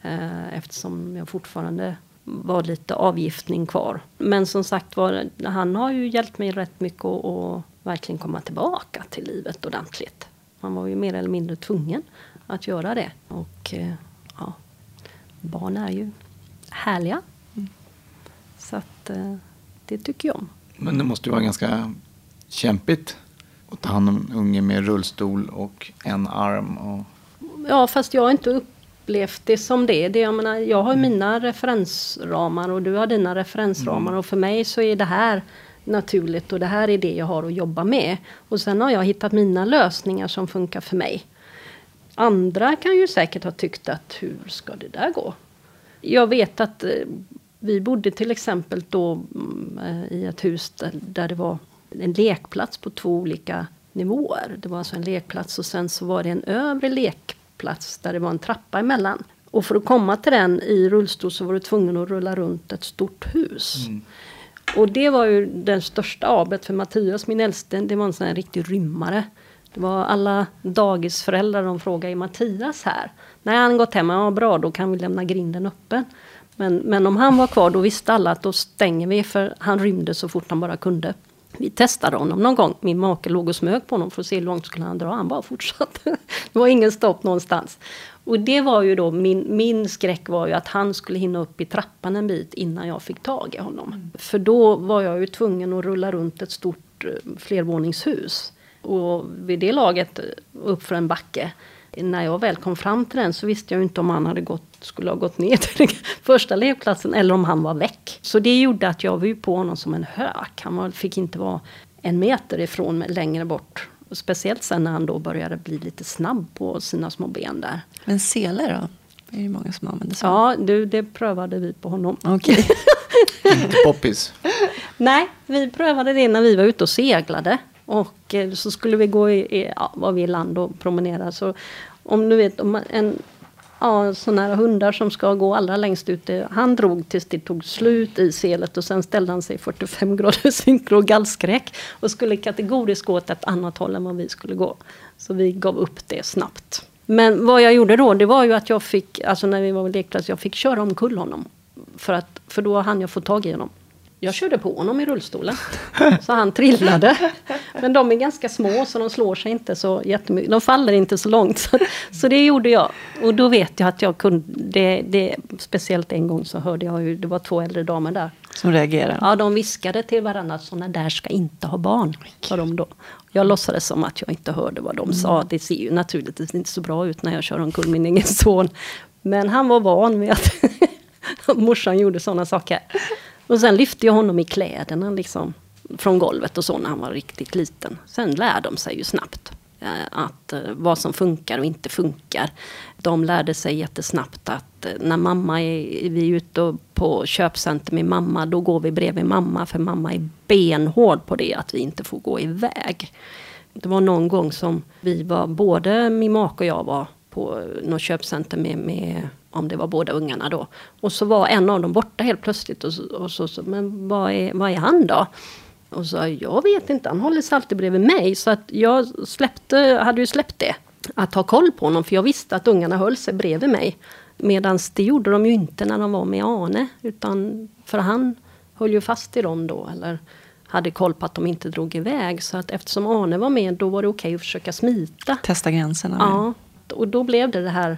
Eh, eftersom jag fortfarande var lite avgiftning kvar. Men som sagt var, han har ju hjälpt mig rätt mycket att att verkligen komma tillbaka till livet ordentligt. Han var ju mer eller mindre tvungen att göra det. Och eh, barn är ju härliga. Så att eh, det tycker jag om. Men det måste ju vara ganska kämpigt att ta hand om en unge med rullstol och en arm. Och... Ja, fast jag har inte upplevt det som det. det jag, menar, jag har mina referensramar och du har dina referensramar. Och för mig så är det här naturligt och det här är det jag har att jobba med. Och sen har jag hittat mina lösningar som funkar för mig. Andra kan ju säkert ha tyckt att hur ska det där gå? Jag vet att eh, vi bodde till exempel då mm, eh, i ett hus där, det var en lekplats på två olika nivåer. Det var alltså en lekplats och sen så var det en övre lekplats där det var en trappa emellan. Och för att komma till den i rullstol så var du tvungen att rulla runt ett stort hus. Och det var ju den största abet för Mattias, min äldste, det var en sån här riktig rymmare. Det var alla dagisföräldrar de frågade, är Mattias här? Nej, han gått hem. Ja, bra, då kan vi lämna grinden öppen. Men, men om han var kvar, då visste alla att då stänger vi, för han rymde så fort han bara kunde. Vi testade honom någon gång. Min make låg och smög på honom för att se hur långt skulle han dra. Han bara fortsatte. Det var ingen stopp någonstans. Och det var ju då min, min skräck var ju att han skulle hinna upp i trappan en bit innan jag fick tag i honom. För då var jag ju tvungen att rulla runt ett stort eh, flervåningshus. Och vid det laget upp för en backe. När jag väl kom fram till den så visste jag inte om han hade gått, skulle ha gått ner till den första lekplatsen eller om han var väck. Så det gjorde att jag var ju på honom som en hök. Han var, fick inte vara en meter ifrån mig längre bort. Och speciellt sen när han då började bli lite snabb på sina små ben där. Men sele då? Det är ju många som använder så. Ja, du, det prövade vi på honom. Okej. Inte poppis. Nej, vi prövade det när vi var ute och seglade. Och eh, så skulle vi gå i, i ja, var vi land och promenera. Så om du vet, om en ja, sådana här hundar som ska gå allra längst ut. Eh, han drog tills det tog slut i selet och sen ställde han sig i 45 graders synkro och gallskräck. Och skulle kategoriskt gå åt ett annat håll än vad vi skulle gå. Så vi gav upp det snabbt. Men vad jag gjorde då, det var ju att jag fick, alltså när vi var på lekplats, jag fick köra omkull honom. För, att, för då hann jag få tag i honom. Jag körde på honom i rullstolen. Så han trillade. Men de är ganska små så de slår sig inte så jättemycket. De faller inte så långt. Så, så det gjorde jag. Och då vet jag att jag kunde, det, det, speciellt en gång så hörde jag ju, det var två äldre damer där. Som reagerar. Ja, de viskade till varandra, sådana där ska inte ha barn. Sa de då. Jag låtsades som att jag inte hörde vad de sa. Det ser ju naturligtvis inte så bra ut när jag kör omkull min egen son. Men han var van vid att morsan gjorde sådana saker. Och sen lyfte jag honom i kläderna liksom. Från golvet och så när han var riktigt liten. Sen lär de sig ju snabbt. eh, Att eh, vad som funkar och inte funkar. De lärde sig jättesnabbt att eh, när mamma är, vi är ute på köpcenter med mamma, då går vi bredvid mamma. För mamma är benhård på det, att vi inte får gå iväg. Det var någon gång som vi var, både min make och jag var på eh, något köpcenter med, med om det var båda ungarna då. Och så var en av dem borta helt plötsligt. Och så, och så, så men vad är, vad är han då? Och så jag vet inte, han håller sig alltid bredvid mig. Så att jag släppte, hade ju släppt det. Att ha koll på honom, för jag visste att ungarna höll sig bredvid mig. Medan det gjorde de ju inte när de var med Ane. Utan, för han höll ju fast i dem då. Eller hade koll på att de inte drog iväg. Så att eftersom Arne var med, då var det okej att försöka smita. Testa gränserna. Ja, och då blev det det här,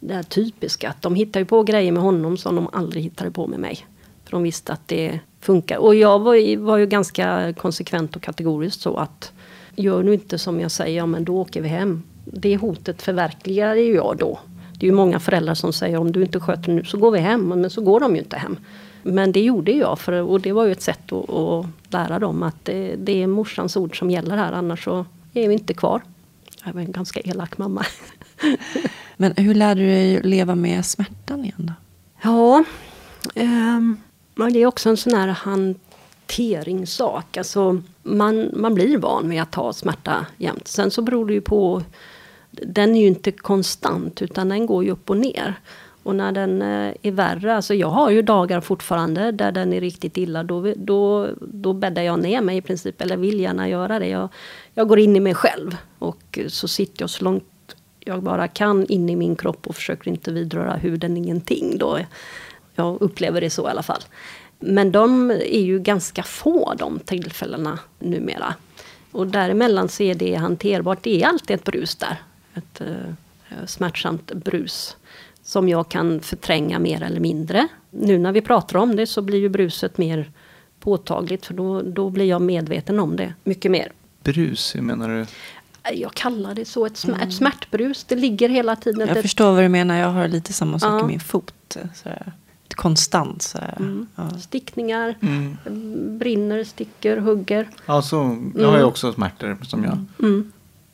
det här typiska. Att de hittar ju på grejer med honom som de aldrig hittade på med mig. För de visste att det funkar. Och jag var, ju- var ju ganska konsekvent och kategoriskt så att gör nu inte som jag säger, ja, men då åker vi hem. Det hotet förverkligade ju jag då. Det är ju många föräldrar som säger om du inte sköter nu så går vi hem. Men så går de ju inte hem. Men det gjorde jag för, och det var ju ett sätt att, att lära dem att det, det är morsans ord som gäller här annars så är vi inte kvar. Jag var en ganska elak mamma. Men hur lärde du dig leva med smärtan igen då? Ja, eh, det är också en sån här hanteringssak. Alltså, man, man blir van vid att ha smärta jämt. Sen så beror det ju på... Den är ju inte konstant, utan den går ju upp och ner. Och när den eh, är värre, alltså jag har ju dagar fortfarande där den är riktigt illa. Då, då, då bäddar jag ner mig i princip, eller vill gärna göra det. Jag, jag går in i mig själv och så sitter jag så långt jag bara kan in i min kropp och försöker inte vidröra huden ingenting. Då. Jag upplever det så i alla fall. Men de är ju ganska få de tillfällena numera. Och däremellan så är det hanterbart. Det är alltid ett brus där. Ett eh, smärtsamt brus. Som jag kan förtränga mer eller mindre. Nu när vi pratar om det så blir ju bruset mer påtagligt. För då, då blir jag medveten om det mycket mer. Brus, hur menar du? Jag kallar det så, ett, smärt, ett smärtbrus. Det ligger hela tiden. Jag ett, förstår vad du menar. Jag har lite samma sak Ja. i min fot. Sådär. Konstant. Sådär. Mm. Ja. Stickningar, Mm. brinner, sticker, hugger. Alltså, jag har ju också smärtor som jag Mm.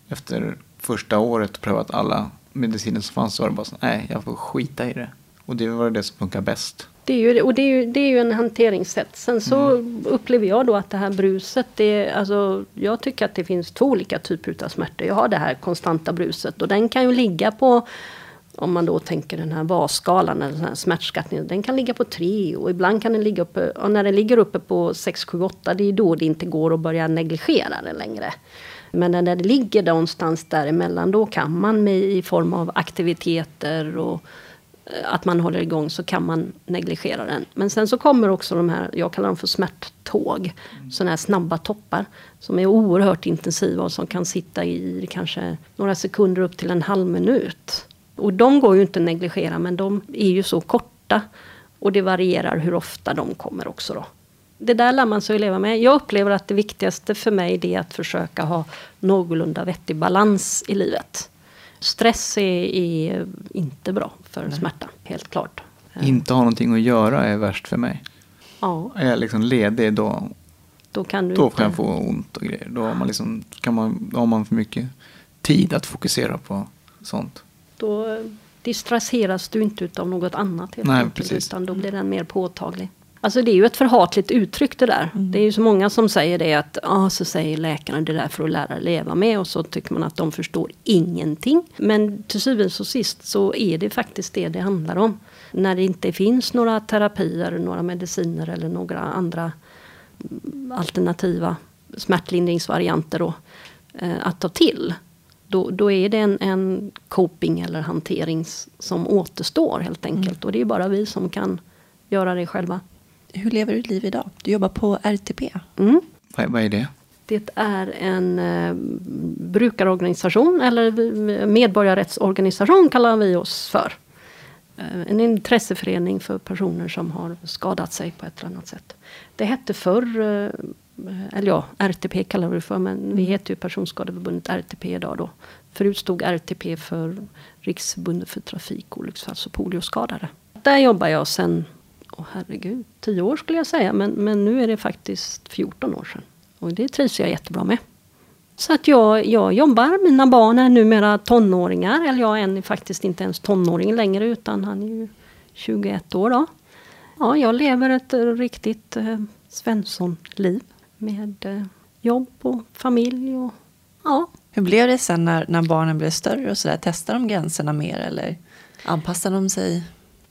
efter första året prövat alla mediciner som fanns så var det bara så, nej, jag får skita i det. Och det var det som funkar bäst. Det är ju, och det är ju, det är ju en hanteringssätt. Sen så upplever jag då att det här bruset, det, är- alltså, jag tycker att det finns två olika typer av smärtor. Jag har det här konstanta bruset och den kan ju ligga på om man då tänker den här VAS-skalan, eller den här smärtskattningen, den kan ligga på tre och ibland kan den ligga uppe, och när den ligger uppe på 6, 7, 8, det är då det inte går att börja negligera det längre. Men när det ligger någonstans däremellan, då kan man med, i form av aktiviteter och att man håller igång så kan man negligera den. Men sen så kommer också de här, jag kallar dem för smärttåg. Sådana här snabba toppar. Som är oerhört intensiva och som kan sitta i kanske några sekunder upp till en halv minut. Och de går ju inte att negligera men de är ju så korta. Och det varierar hur ofta de kommer också då. Det där lär man sig att leva med. Jag upplever att det viktigaste för mig är att försöka ha någorlunda vettig balans i livet. Stress är, är inte bra för smärta, helt klart. Inte ha någonting att göra är värst för mig. Ja, Är jag liksom ledig då, då kan du då kan jag få ont och grejer. Då har man, liksom, kan man, då har man för mycket tid att fokusera på sånt. Då eh, distraheras du inte utav något annat helt Nej, enkelt, precis. utan då blir den mer påtaglig. Alltså det är ju ett förhatligt uttryck det där. Det är ju så många som säger det att, ja så säger läkaren det där för att lära leva med och så tycker man att de förstår ingenting. Men till syvende och sist så är det faktiskt det det handlar om. När det inte finns några terapier, några mediciner eller några andra mm, alternativa smärtlindringsvarianter då, eh, att ta till. Då, då är det en, en coping eller hantering som återstår helt enkelt. Och det är bara vi som kan göra det själva. Hur lever du ditt liv idag? Du jobbar på RTP. Mm. Vad, vad är det? Det är en eh, brukarorganisation eller medborgarrättsorganisation kallar vi oss för. Eh, en intresseförening för personer som har skadat sig på ett eller annat sätt. Det hette förr, eh, eller ja, RTP kallar vi det för, men vi heter ju Personskadeförbundet RTP idag då. Förut stod RTP för Riksförbundet för trafikolycksfalls och polioskadade. Där jobbar jag sedan, oh, herregud, tio år skulle jag säga, men, men nu är det faktiskt 14 år sedan. Och det trivs jag jättebra med. Så att jag, jag jobbar, mina barn är numera tonåringar, eller jag är en, faktiskt inte ens tonåring längre utan han är ju 21 år då. Ja, jag lever ett eh, riktigt eh, Svensson-liv med eh, jobb och familj och ja. Hur blev det sen när, när barnen blev större och sådär? Testade de gränserna mer eller anpassade de sig?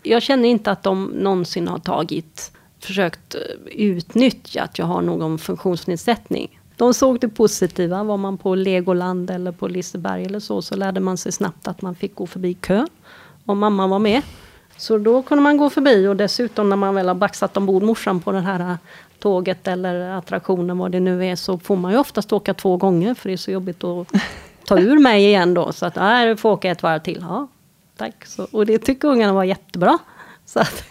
Jag känner inte att de någonsin har tagit, försökt eh, utnyttja att jag har någon funktionsnedsättning. De såg det positiva, var man på Legoland eller på Liseberg eller så, så lärde man sig snabbt att man fick gå förbi kön. Om mamma var med. Så då kunde man gå förbi och dessutom när man väl har baxat ombord morsan på det här eh, tåget eller attraktionen, vad det nu är, så får man ju oftast åka två gånger för det är så jobbigt att ta ur mig igen då. Så att, nej, du får åka ett varv till. Ja, tack. Så, och det tycker ungarna var jättebra. Så att,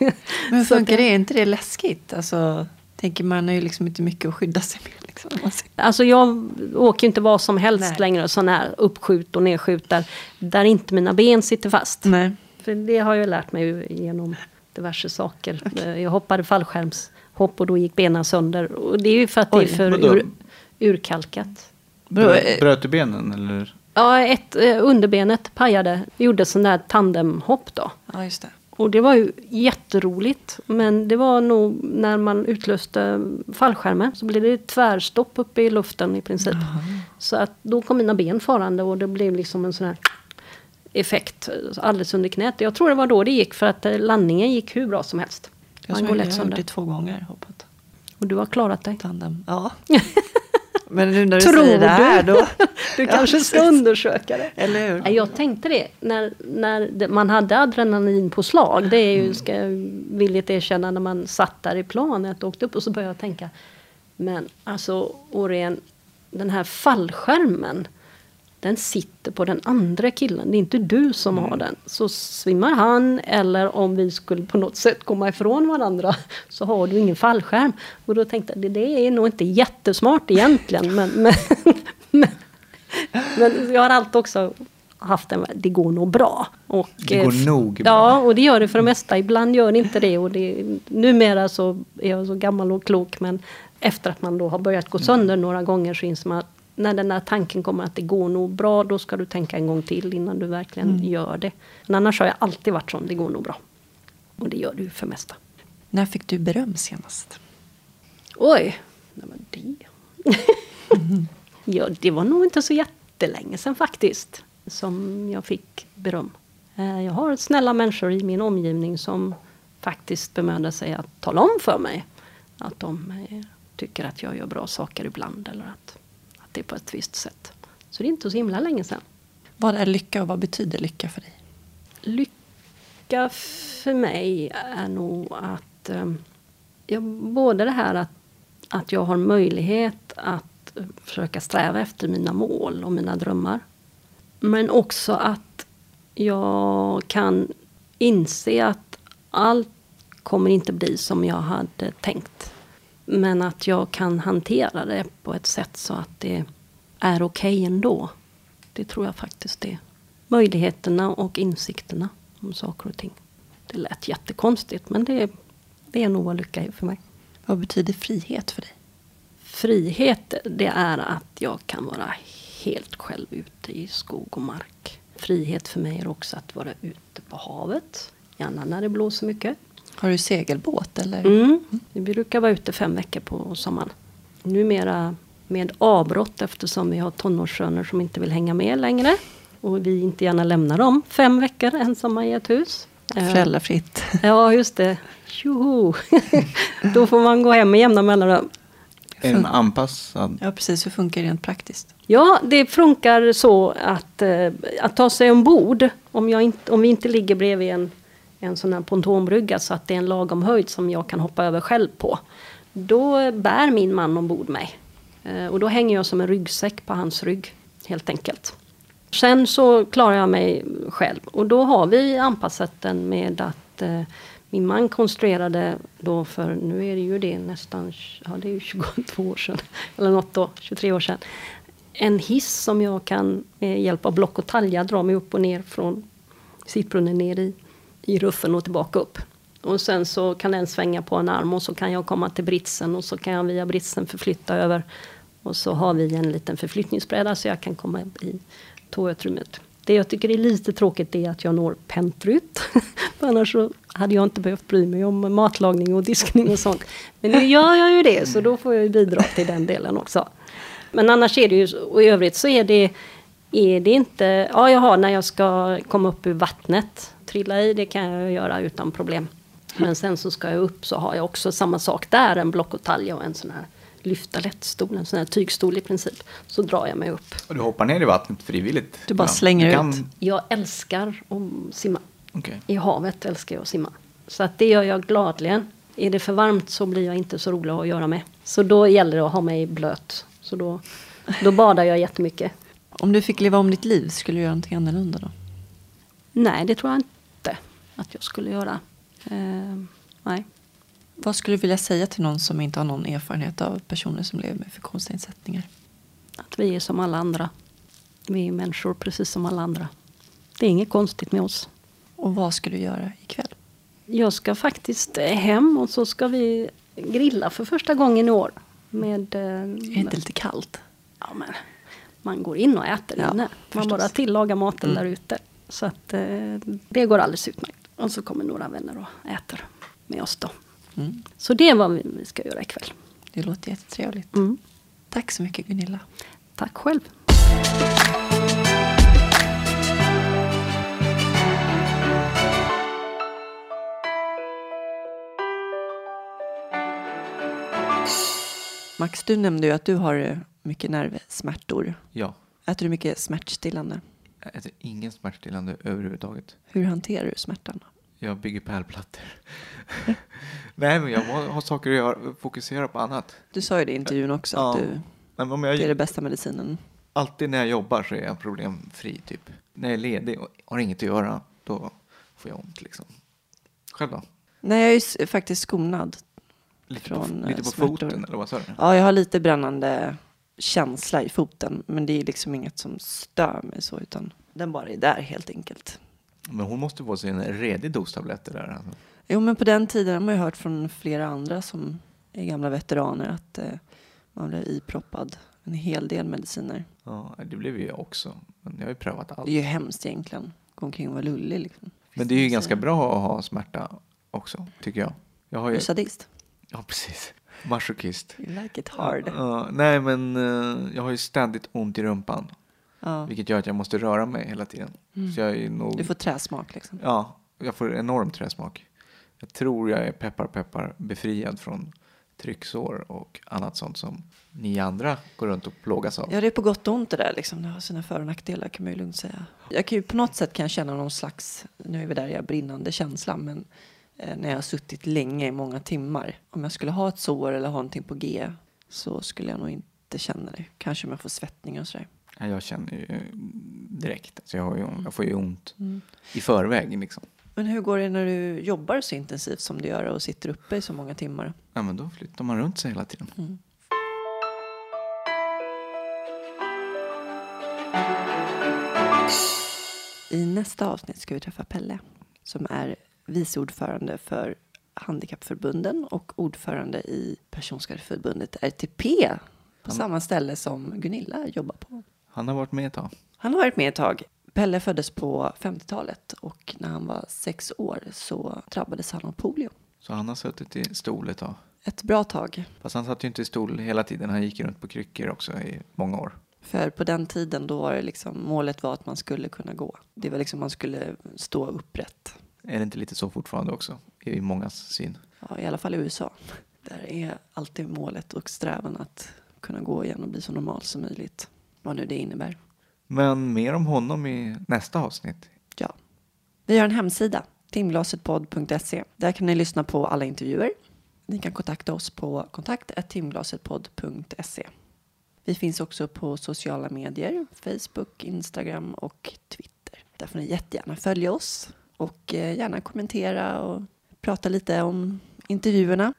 Men så funkar att- det? Är inte det läskigt? Alltså, tänker man har ju liksom inte mycket att skydda sig med. Liksom, ser- Alltså jag åker inte vad som helst Nej. längre, sån här uppskjut och nedskjut där, där inte mina ben sitter fast. Nej. För det har jag lärt mig genom diverse saker. Eh, Jag hoppade fallskärmshopp och då gick benen sönder. Och det är ju för att det Oj, är för vadå? ur, urkalkat. Bröt, bröt du benen eller? Ja, ett, eh, underbenet pajade. Jag gjorde sån där tandemhopp då. Ja, just det. Och det var ju jätteroligt. Men det var nog när man utlöste fallskärmen så blev det tvärstopp uppe i luften i princip. Så att då kom mina ben farande och det blev liksom en sån här effekt alldeles under knät. Jag tror det var då det gick för att eh, landningen gick hur bra som helst. Jag Man har gjort det två gånger. Hoppat Och du har klarat dig. tandem. Ja. Men nu när du Tror säger det här du? då. Du Ja, kanske ska undersöka det. Eller hur? Jag tänkte det när, när man hade adrenalinpåslag. Det är ju, ska jag villigt erkänna, när man satt där i planet och åkte upp och så började jag tänka. Men alltså Årén, den här fallskärmen. Den sitter på den andra killen. Det är inte du som har den. Så svimmar han eller om vi skulle på något sätt komma ifrån varandra. Så har du ingen fallskärm. Och då tänkte jag, det, är nog inte jättesmart egentligen. Men, men, men, men jag har alltid också haft en, det går nog bra. Och, Det går eh, nog bra. Ja, och det gör det för det mesta. Ibland gör det inte det. Och det numera så är jag så gammal och klok. Men efter att man då har börjat gå sönder några gånger så inser man att när den här tanken kommer att det går nog bra, då ska du tänka en gång till innan du verkligen gör det. Men annars har jag alltid varit sån, det går nog bra. Och det gör ju för mesta. När fick du beröm senast? Oj, nej men det... ja, det var nog inte så jättelänge sedan faktiskt. Som jag fick beröm. Eh, Jag har snälla människor i min omgivning som faktiskt bemödar sig att tala om för mig. Att de eh, tycker att jag gör bra saker ibland. Eller att det på ett visst sätt. Så det är inte så himla länge sedan. Vad är lycka och vad betyder lycka för dig? lycka för mig är nog att eh, ja, både det här att, att jag har möjlighet att försöka sträva efter mina mål och mina drömmar. Men också att jag kan inse att allt kommer inte bli som jag hade tänkt. Men att jag kan hantera det på ett sätt så att det är okej okay ändå. Det tror jag faktiskt är möjligheterna och insikterna om saker och ting. Det lät jättekonstigt men det, det är nog vad lycka är för mig. Vad betyder frihet för dig? Frihet, det är att jag kan vara helt själv ute i skog och mark. Frihet för mig är också att vara ute på havet, gärna när det blåser mycket. Har du segelbåt eller? Mm. Vi brukar vara ute fem veckor på sommaren. Numera med avbrott eftersom vi har tonårssöner som inte vill hänga med längre. Och vi inte gärna lämnar dem fem veckor ensamma i ett hus. Eh, Föräldrafritt. Ja, just det. Tjoho! Då får man gå hem med jämna mellanrum. En anpassad... Ja, precis. Hur funkar det rent praktiskt? Ja, det funkar så att, eh, att ta sig ombord. Om, jag inte, om vi inte ligger bredvid en, en sån här pontonbrygga så att det är en lagom höjd som jag kan hoppa över själv på. Då bär min man ombord mig. Eh, och då hänger jag som en ryggsäck på hans rygg, helt enkelt. Sen så klarar jag mig själv och då har vi anpassat den med att eh, min man konstruerade då för, nu är det ju det nästan, ja det är ju 22 år sedan, eller något då, 23 år sedan. En hiss som jag kan med hjälp av block och talja dra mig upp och ner från sittbrunnen ner i, i ruffen och tillbaka upp. Och sen så kan den svänga på en arm och så kan jag komma till britsen och så kan jag via britsen förflytta över. Och så har vi en liten förflyttningsbräda så jag kan komma i toautrymmet. Det jag tycker är lite tråkigt är att jag når pentryt. Annars så hade jag inte behövt bry mig om matlagning och diskning och sånt. Men nu gör jag ju det så då får jag bidra till den delen också. Men annars är det ju, och i övrigt så är det, är det inte, ja jag har när jag ska komma upp ur vattnet, trilla i, det kan jag göra utan problem. Men sen så ska jag upp så har jag också samma sak där, en block och talja och en sån här lyfta lättstol, en sån här tygstol i princip. Så drar jag mig upp. Och du hoppar ner i vattnet frivilligt? Du bara slänger du kan... ut? Jag älskar att simma. Okay. I havet älskar jag att simma. Så att det gör jag gladligen. Är det för varmt så blir jag inte så rolig att göra med. Så då gäller det att ha mig blöt. Så då, då badar jag jättemycket. Om du fick leva om ditt liv, skulle du göra någonting annorlunda då? Nej, det tror jag inte att jag skulle göra. Eh, nej. Vad skulle du vilja säga till någon som inte har någon erfarenhet av personer som lever med funktionsnedsättningar? Att vi är som alla andra. Vi är människor precis som alla andra. Det är inget konstigt med oss. Och vad ska du göra ikväll? Jag ska faktiskt hem och så ska vi grilla för första gången i år. Med, är det inte lite kallt? Ja, men man går in och äter ja, inne. Man förstås. bara tillagar maten mm. där ute. Så att, eh, det går alldeles utmärkt. Och så kommer några vänner och äter med oss då. Mm. Så det är vad vi ska göra ikväll. Det låter jättetrevligt. Mm. Tack så mycket Gunilla. Tack själv. Max, du nämnde ju att du har mycket nervsmärtor. Ja. Äter du mycket smärtstillande? Jag äter ingen smärtstillande överhuvudtaget. Hur hanterar du smärtan? Jag bygger pärlplattor. Nej, men jag har saker att göra, fokusera på annat. Du sa ju det i intervjun också, ja. att du, om jag, det är den bästa medicinen. Alltid när jag jobbar så är jag problemfri, typ. När jag är ledig och har inget att göra, då får jag ont liksom. Själv då? Nej, jag är faktiskt skonad. Lite från på, lite på foten, eller vad sa du? Ja, jag har lite brännande känsla i foten, men det är liksom inget som stör mig så, utan den bara är där helt enkelt. Men hon måste få sig en redig dos tabletter där. Alltså. Jo, men på den tiden har man ju hört från flera andra som är gamla veteraner att eh, man blir iproppad en hel del mediciner. Ja, det blev ju jag också. Men jag har ju prövat allt. Det är ju hemskt egentligen. Gå omkring och vara lullig liksom. Men det är ju ganska bra att ha smärta också, tycker jag. jag har ju... Du är sadist. Ja, precis. Masochist. You like it hard. Uh, nej, men uh, jag har ju ständigt ont i rumpan. Vilket gör att jag måste röra mig hela tiden. Mm. Så jag är nog... Du får träsmak liksom? Ja, jag får enorm träsmak. Jag tror jag är peppar peppar befriad från trycksår och annat sånt som ni andra går runt och plågas av. Ja, det är på gott och ont det där. Liksom. Det har sina för och nackdelar kan man ju lugnt säga. Jag kan ju på något sätt kan jag känna någon slags, nu är vi där jag brinnande känsla, men när jag har suttit länge i många timmar. Om jag skulle ha ett sår eller ha någonting på G så skulle jag nog inte känna det. Kanske om jag får svettningar och sådär. Ja, Jag känner ju direkt, alltså jag, ju, jag får ju ont i förväg liksom. Men hur går det när du jobbar så intensivt som du gör och sitter uppe i så många timmar? Ja, men då flyttar man runt sig hela tiden. Mm. I nästa avsnitt ska vi träffa Pelle som är vice ordförande för Handikappförbunden och ordförande i Personskadeförbundet RTP på Han- samma ställe som Gunilla jobbar på. Han har varit med ett tag. Han har varit med ett tag. Pelle föddes på 50-talet och när han var sex år så drabbades han av polio. Så han har suttit i stol ett tag. Ett bra tag. Fast han satt ju inte i stol hela tiden. Han gick runt på kryckor också i många år. För på den tiden då var det liksom, målet var att man skulle kunna gå. Det var liksom man skulle stå upprätt. Är det inte lite så fortfarande också? I mångas syn. Ja, I alla fall i USA. Där är alltid målet och strävan att kunna gå igen och bli så normal som möjligt. Vad nu det innebär. Men mer om honom i nästa avsnitt. Ja. Vi har en hemsida, timglasetpodd.se. Där kan ni lyssna på alla intervjuer. Ni kan kontakta oss på kontakt.timglasetpodd.se. Vi finns också på sociala medier, Facebook, Instagram och Twitter. Där får ni jättegärna följa oss och eh, gärna kommentera och prata lite om intervjuerna.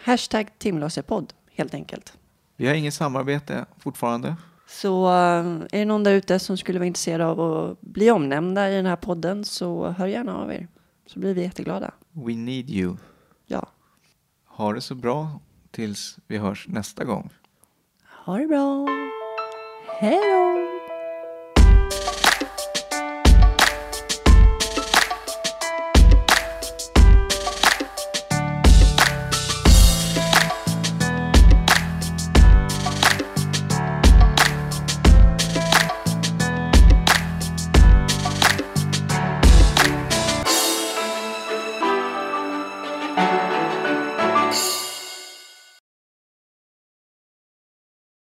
Hashtag timglasetpodd helt enkelt. Vi har inget samarbete fortfarande. Så eh, är det någon där ute som skulle vara intresserad av att bli omnämnda i den här podden så hör gärna av er. Så blir vi jätteglada. We need you. Ja, Ha det så bra tills vi hörs nästa gång. ha det bra. Hej då!